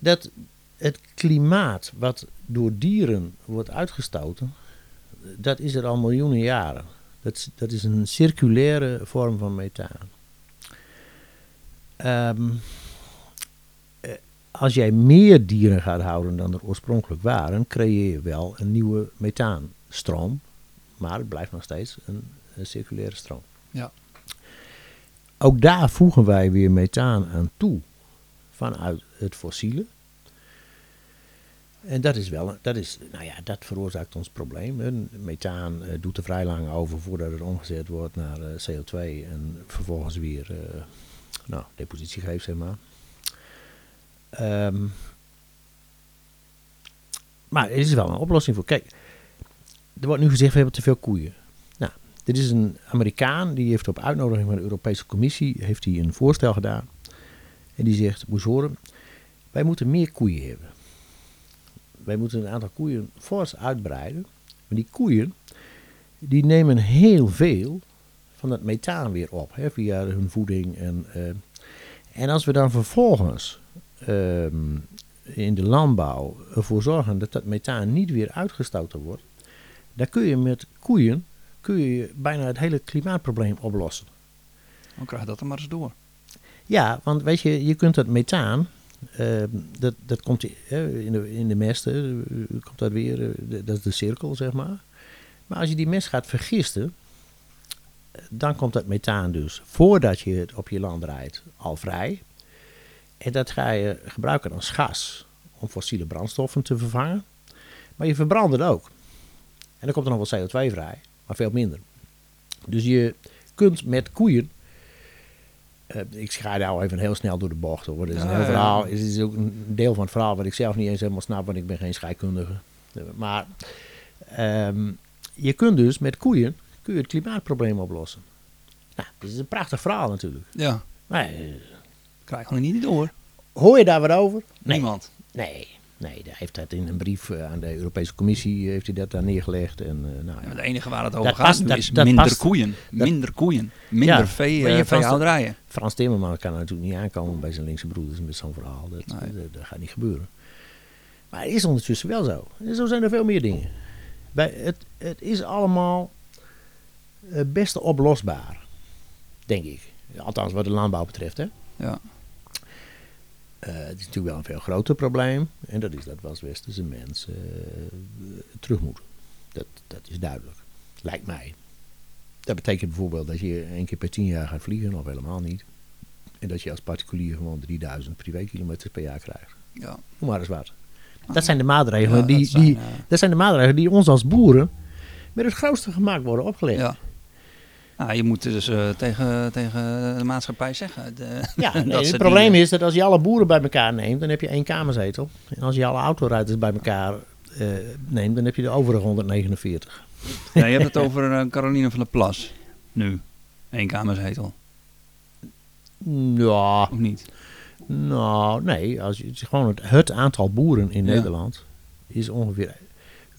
[SPEAKER 1] dat het klimaat wat door dieren wordt uitgestoten, dat is er al miljoenen jaren. Dat, is- dat is een circulaire vorm van methaan. Ehm, eh, als jij meer dieren gaat houden dan er oorspronkelijk waren, creëer je wel een nieuwe methaanstroom. Maar het blijft nog steeds een, een circulaire stroom.
[SPEAKER 2] Ja.
[SPEAKER 1] Ook daar voegen wij weer methaan aan toe vanuit het fossiele. En dat is wel, dat is, nou ja, dat veroorzaakt ons probleem. Methaan eh, doet er vrij lang over voordat het omgezet wordt naar eh, CO2 en vervolgens weer, eh, nou, depositie geeft, zeg maar. Ehm, maar er is wel een oplossing voor. Kijk, er wordt nu gezegd, we hebben te veel koeien. Nou, dit is een Amerikaan, die heeft op uitnodiging van de Europese Commissie heeft hij een voorstel gedaan. En die zegt, moest horen, wij moeten meer koeien hebben. Wij moeten een aantal koeien fors uitbreiden. Maar die koeien, die nemen heel veel van het methaan weer op, hè, via hun voeding. En, eh, en als we dan vervolgens ehm, in de landbouw ervoor zorgen dat dat methaan niet weer uitgestoten wordt, dan kun je met koeien kun je bijna het hele klimaatprobleem oplossen.
[SPEAKER 2] Dan krijg je dat er maar eens door.
[SPEAKER 1] Ja, want weet je, je kunt dat methaan, eh, dat, dat komt in, de, in de mest, eh, komt dat weer, eh, dat is de cirkel, zeg maar. Maar als je die mest gaat vergisten, dan komt dat methaan dus, voordat je het op je land rijdt, al vrij. En dat ga je gebruiken als gas om fossiele brandstoffen te vervangen. Maar je verbrandt het ook. En dan komt er nog wel CO2 vrij, maar veel minder. Dus je kunt met koeien eh, ik ga nou even heel snel door de bocht hoor. Dit is een heel verhaal. Het is ook een deel van het verhaal wat ik zelf niet eens helemaal snap, want ik ben geen scheikundige. Maar ehm, je kunt dus met koeien kun je het klimaatprobleem oplossen. Nou, dit is een prachtig verhaal natuurlijk.
[SPEAKER 2] Ja.
[SPEAKER 1] Maar eh,
[SPEAKER 2] Krijg je niet door.
[SPEAKER 1] hoor je daar wat over? Nee.
[SPEAKER 2] Niemand.
[SPEAKER 1] Nee. Nee, hij heeft dat in een brief eh, aan de Europese Commissie heeft hij dat daar neergelegd. En, eh, nou,
[SPEAKER 2] Ja, het enige waar het
[SPEAKER 1] Dat
[SPEAKER 2] over gaat
[SPEAKER 1] past-
[SPEAKER 2] nu
[SPEAKER 1] dat-
[SPEAKER 2] is
[SPEAKER 1] dat
[SPEAKER 2] minder
[SPEAKER 1] past-
[SPEAKER 2] koeien. Minder koeien. Minder
[SPEAKER 1] Ja,
[SPEAKER 2] vee, eh,
[SPEAKER 1] Frans-
[SPEAKER 2] veehouderijen.
[SPEAKER 1] Frans Timmerman kan natuurlijk niet aankomen bij zijn linkse broeders met zo'n verhaal. Dat,
[SPEAKER 2] Nee.
[SPEAKER 1] dat, dat gaat niet gebeuren. Maar het is ondertussen wel zo. En zo zijn er veel meer dingen. Bij het, het is allemaal het beste oplosbaar. Denk ik. Althans wat de landbouw betreft. Hè?
[SPEAKER 2] Ja.
[SPEAKER 1] Eh, het is natuurlijk wel een veel groter probleem. En dat is dat we als westerse mensen eh, terug moeten. Dat, dat is duidelijk. Lijkt mij. Dat betekent bijvoorbeeld dat je één keer per tien jaar gaat vliegen, of helemaal niet. En dat je als particulier gewoon 3000 privékilometers per jaar krijgt.
[SPEAKER 2] Ja.
[SPEAKER 1] Noem maar eens wat. Dat zijn de maatregelen,
[SPEAKER 2] Ja,
[SPEAKER 1] die,
[SPEAKER 2] dat zijn,
[SPEAKER 1] die,
[SPEAKER 2] eh,
[SPEAKER 1] dat zijn de maatregelen die ons als boeren met het grootste gemak worden opgelegd.
[SPEAKER 2] Ja. Nou, je moet dus eh, tegen, tegen de maatschappij zeggen. De,
[SPEAKER 1] Ja, nee, het probleem
[SPEAKER 2] die-
[SPEAKER 1] is dat als je alle boeren bij elkaar neemt, dan heb je één kamerzetel. En als je alle autorijders bij elkaar eh, neemt, dan heb je de overige 149.
[SPEAKER 2] Ja, je hebt het over eh, Caroline van der Plas. Nu. Eén kamerzetel.
[SPEAKER 1] Ja,
[SPEAKER 2] Of niet?
[SPEAKER 1] nou, nee. Als je, het gewoon het, het aantal boeren in
[SPEAKER 2] Ja.
[SPEAKER 1] Nederland is ongeveer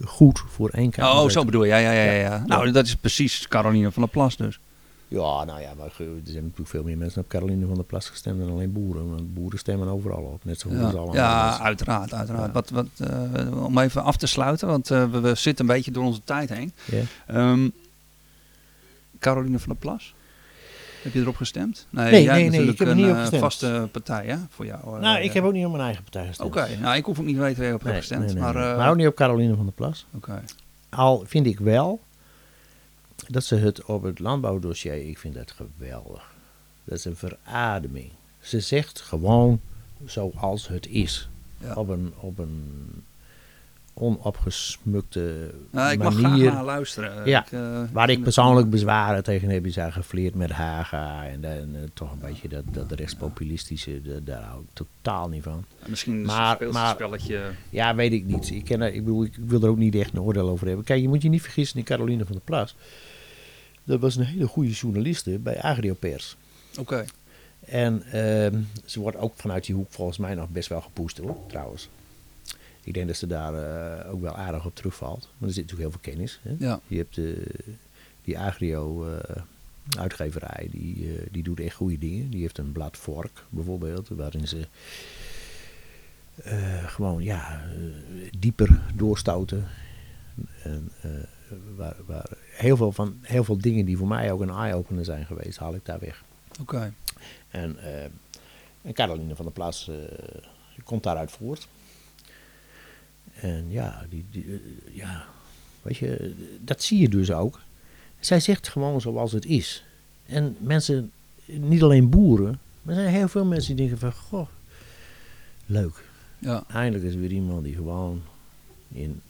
[SPEAKER 1] goed voor één kamerzetel.
[SPEAKER 2] Oh, zo bedoel je. Ja, ja, ja. ja. Nou, dat is precies Caroline van der Plas dus.
[SPEAKER 1] Ja, nou ja, maar er zijn natuurlijk veel meer mensen op Caroline van der Plas gestemd dan alleen boeren. Want boeren stemmen overal op, net zo goed als
[SPEAKER 2] Ja,
[SPEAKER 1] allemaal
[SPEAKER 2] ja
[SPEAKER 1] mensen.
[SPEAKER 2] uiteraard. uiteraard.
[SPEAKER 1] Ja.
[SPEAKER 2] Wat, wat, eh, om even af te sluiten, want eh, we, we zitten een beetje door onze tijd heen.
[SPEAKER 1] Ja.
[SPEAKER 2] Ehm, Caroline van der Plas? Heb je erop gestemd? Nee,
[SPEAKER 1] Nee,
[SPEAKER 2] jij
[SPEAKER 1] nee, ik heb er
[SPEAKER 2] een
[SPEAKER 1] niet op
[SPEAKER 2] eh,
[SPEAKER 1] gestemd.
[SPEAKER 2] vaste partij hè, voor jou. eh,
[SPEAKER 1] Nou, ik heb ook niet op mijn eigen partij gestemd.
[SPEAKER 2] Oké, nou, ik hoef ook niet te weten waar je op
[SPEAKER 1] Nee,
[SPEAKER 2] hebt gestemd. maar, eh,
[SPEAKER 1] maar ook niet op Caroline van der Plas.
[SPEAKER 2] oké.
[SPEAKER 1] Al vind ik wel dat ze het op het landbouwdossier, ik vind dat geweldig. Dat is een verademing. Ze zegt gewoon zoals het is.
[SPEAKER 2] Ja.
[SPEAKER 1] Op een, op een onopgesmukte
[SPEAKER 2] Nou, ik mag graag
[SPEAKER 1] manier.
[SPEAKER 2] naar luisteren.
[SPEAKER 1] Ja,
[SPEAKER 2] ik, eh,
[SPEAKER 1] Waar ik persoonlijk bezwaren tegen heb, is gefleerd met Haga. En, dan, eh, toch een beetje dat, dat rechtspopulistische, de- daar hou ik totaal niet van.
[SPEAKER 2] Misschien
[SPEAKER 1] Maar-
[SPEAKER 2] het spelletje...
[SPEAKER 1] Ja, weet ik niet. Ik, ken, ik, bedoel, ik wil er ook niet echt een oordeel over hebben. Kijk, je moet je niet vergissen, die Caroline van der Plas. Dat was een hele goede journaliste bij Agriopers.
[SPEAKER 2] Oké.
[SPEAKER 1] En ehm, ze wordt ook vanuit die hoek volgens mij nog best wel gepoest hoor, trouwens. Ik denk dat ze daar eh, ook wel aardig op terugvalt. Maar er zit natuurlijk heel veel kennis. Hè?
[SPEAKER 2] Ja.
[SPEAKER 1] Je hebt eh, die Agrio eh, uitgeverij, die, die doet echt goede dingen. Die heeft een blad Vork bijvoorbeeld, waarin ze gewoon ja, dieper doorstoten. En, waar, waar heel, veel van, heel veel dingen die voor mij ook een eye-opener zijn geweest, haal ik daar weg.
[SPEAKER 2] Oké.
[SPEAKER 1] En, en Caroline van der Plas eh, komt daaruit voort. En ja, die, die, eh, ja, weet je, dat zie je dus ook. Zij zegt gewoon zoals het is. En mensen, niet alleen boeren, maar er zijn heel veel mensen die denken van, goh, leuk.
[SPEAKER 2] Ja.
[SPEAKER 1] Eindelijk is er weer iemand die gewoon in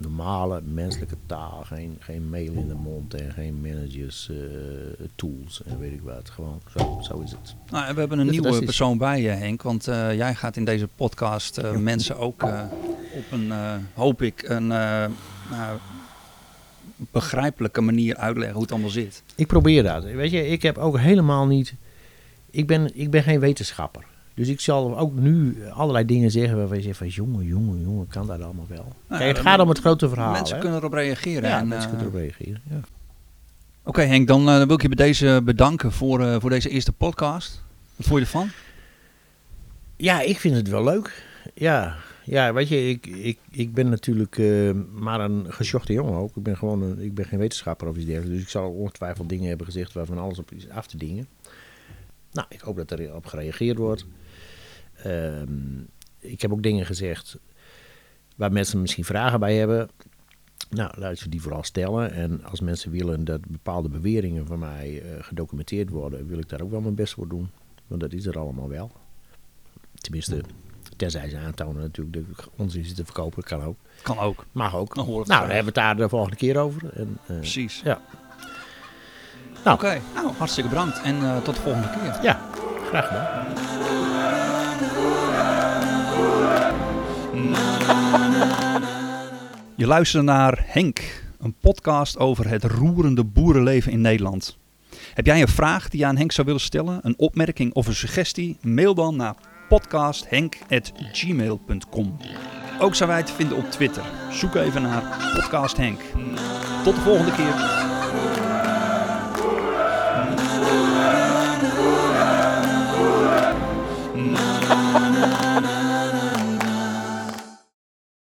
[SPEAKER 1] normale menselijke taal, geen, geen mail in de mond en geen managers eh, tools en weet ik wat. Gewoon, zo, zo is het.
[SPEAKER 2] Nou, we hebben een
[SPEAKER 1] Dat
[SPEAKER 2] nieuwe persoon bij je, Henk. Want eh, jij gaat in deze podcast mensen ook op een, eh, hoop ik, een eh, nou, begrijpelijke manier uitleggen hoe het allemaal zit.
[SPEAKER 1] Ik probeer dat. Weet je, ik heb ook helemaal niet. Ik ben, ik ben geen wetenschapper. Dus ik zal ook nu allerlei dingen zeggen waarvan je zegt van jongen, jongen, jongen, kan dat allemaal wel.
[SPEAKER 2] Nou
[SPEAKER 1] Kijk, het gaat om het grote verhaal.
[SPEAKER 2] mensen
[SPEAKER 1] hè?
[SPEAKER 2] kunnen erop reageren.
[SPEAKER 1] ja,
[SPEAKER 2] en,
[SPEAKER 1] mensen
[SPEAKER 2] eh,
[SPEAKER 1] kunnen erop reageren. Ja.
[SPEAKER 2] Oké Henk, dan wil ik je bij deze bedanken voor, voor deze eerste podcast. Wat vond je ervan?
[SPEAKER 1] ja, ik vind het wel leuk. Ja, ja weet je, ik, ik, ik ben natuurlijk eh, maar een gesjochte jongen ook. Ik ben gewoon een, ik ben geen wetenschapper of iets dergelijks. Dus ik zal ongetwijfeld dingen hebben gezegd waarvan alles op is af te dingen. Nou, ik hoop dat er op gereageerd wordt. Ehm, ik heb ook dingen gezegd waar mensen misschien vragen bij hebben. Nou, laat ze die vooral stellen. En als mensen willen dat bepaalde beweringen van mij eh, gedocumenteerd worden, wil ik daar ook wel mijn best voor doen. Want dat is er allemaal wel. Tenminste, tenzij ze aantonen natuurlijk dat ik onzin zit te verkopen, kan ook.
[SPEAKER 2] Kan ook.
[SPEAKER 1] Mag ook.
[SPEAKER 2] Dan
[SPEAKER 1] Nou,
[SPEAKER 2] graag.
[SPEAKER 1] hebben we het daar de volgende keer over. En, eh,
[SPEAKER 2] Precies.
[SPEAKER 1] Ja. Nou.
[SPEAKER 2] Oké, nou, hartstikke bedankt en eh, tot de volgende keer.
[SPEAKER 1] Ja, graag gedaan.
[SPEAKER 2] Je luistert naar Henk, een podcast over het roerende boerenleven in Nederland. Heb jij een vraag die je aan Henk zou willen stellen, een opmerking of een suggestie? Mail dan naar podcasthenk.gmail.com. Ook zijn wij te vinden op Twitter. Zoek even naar Podcast Henk. Tot de volgende keer.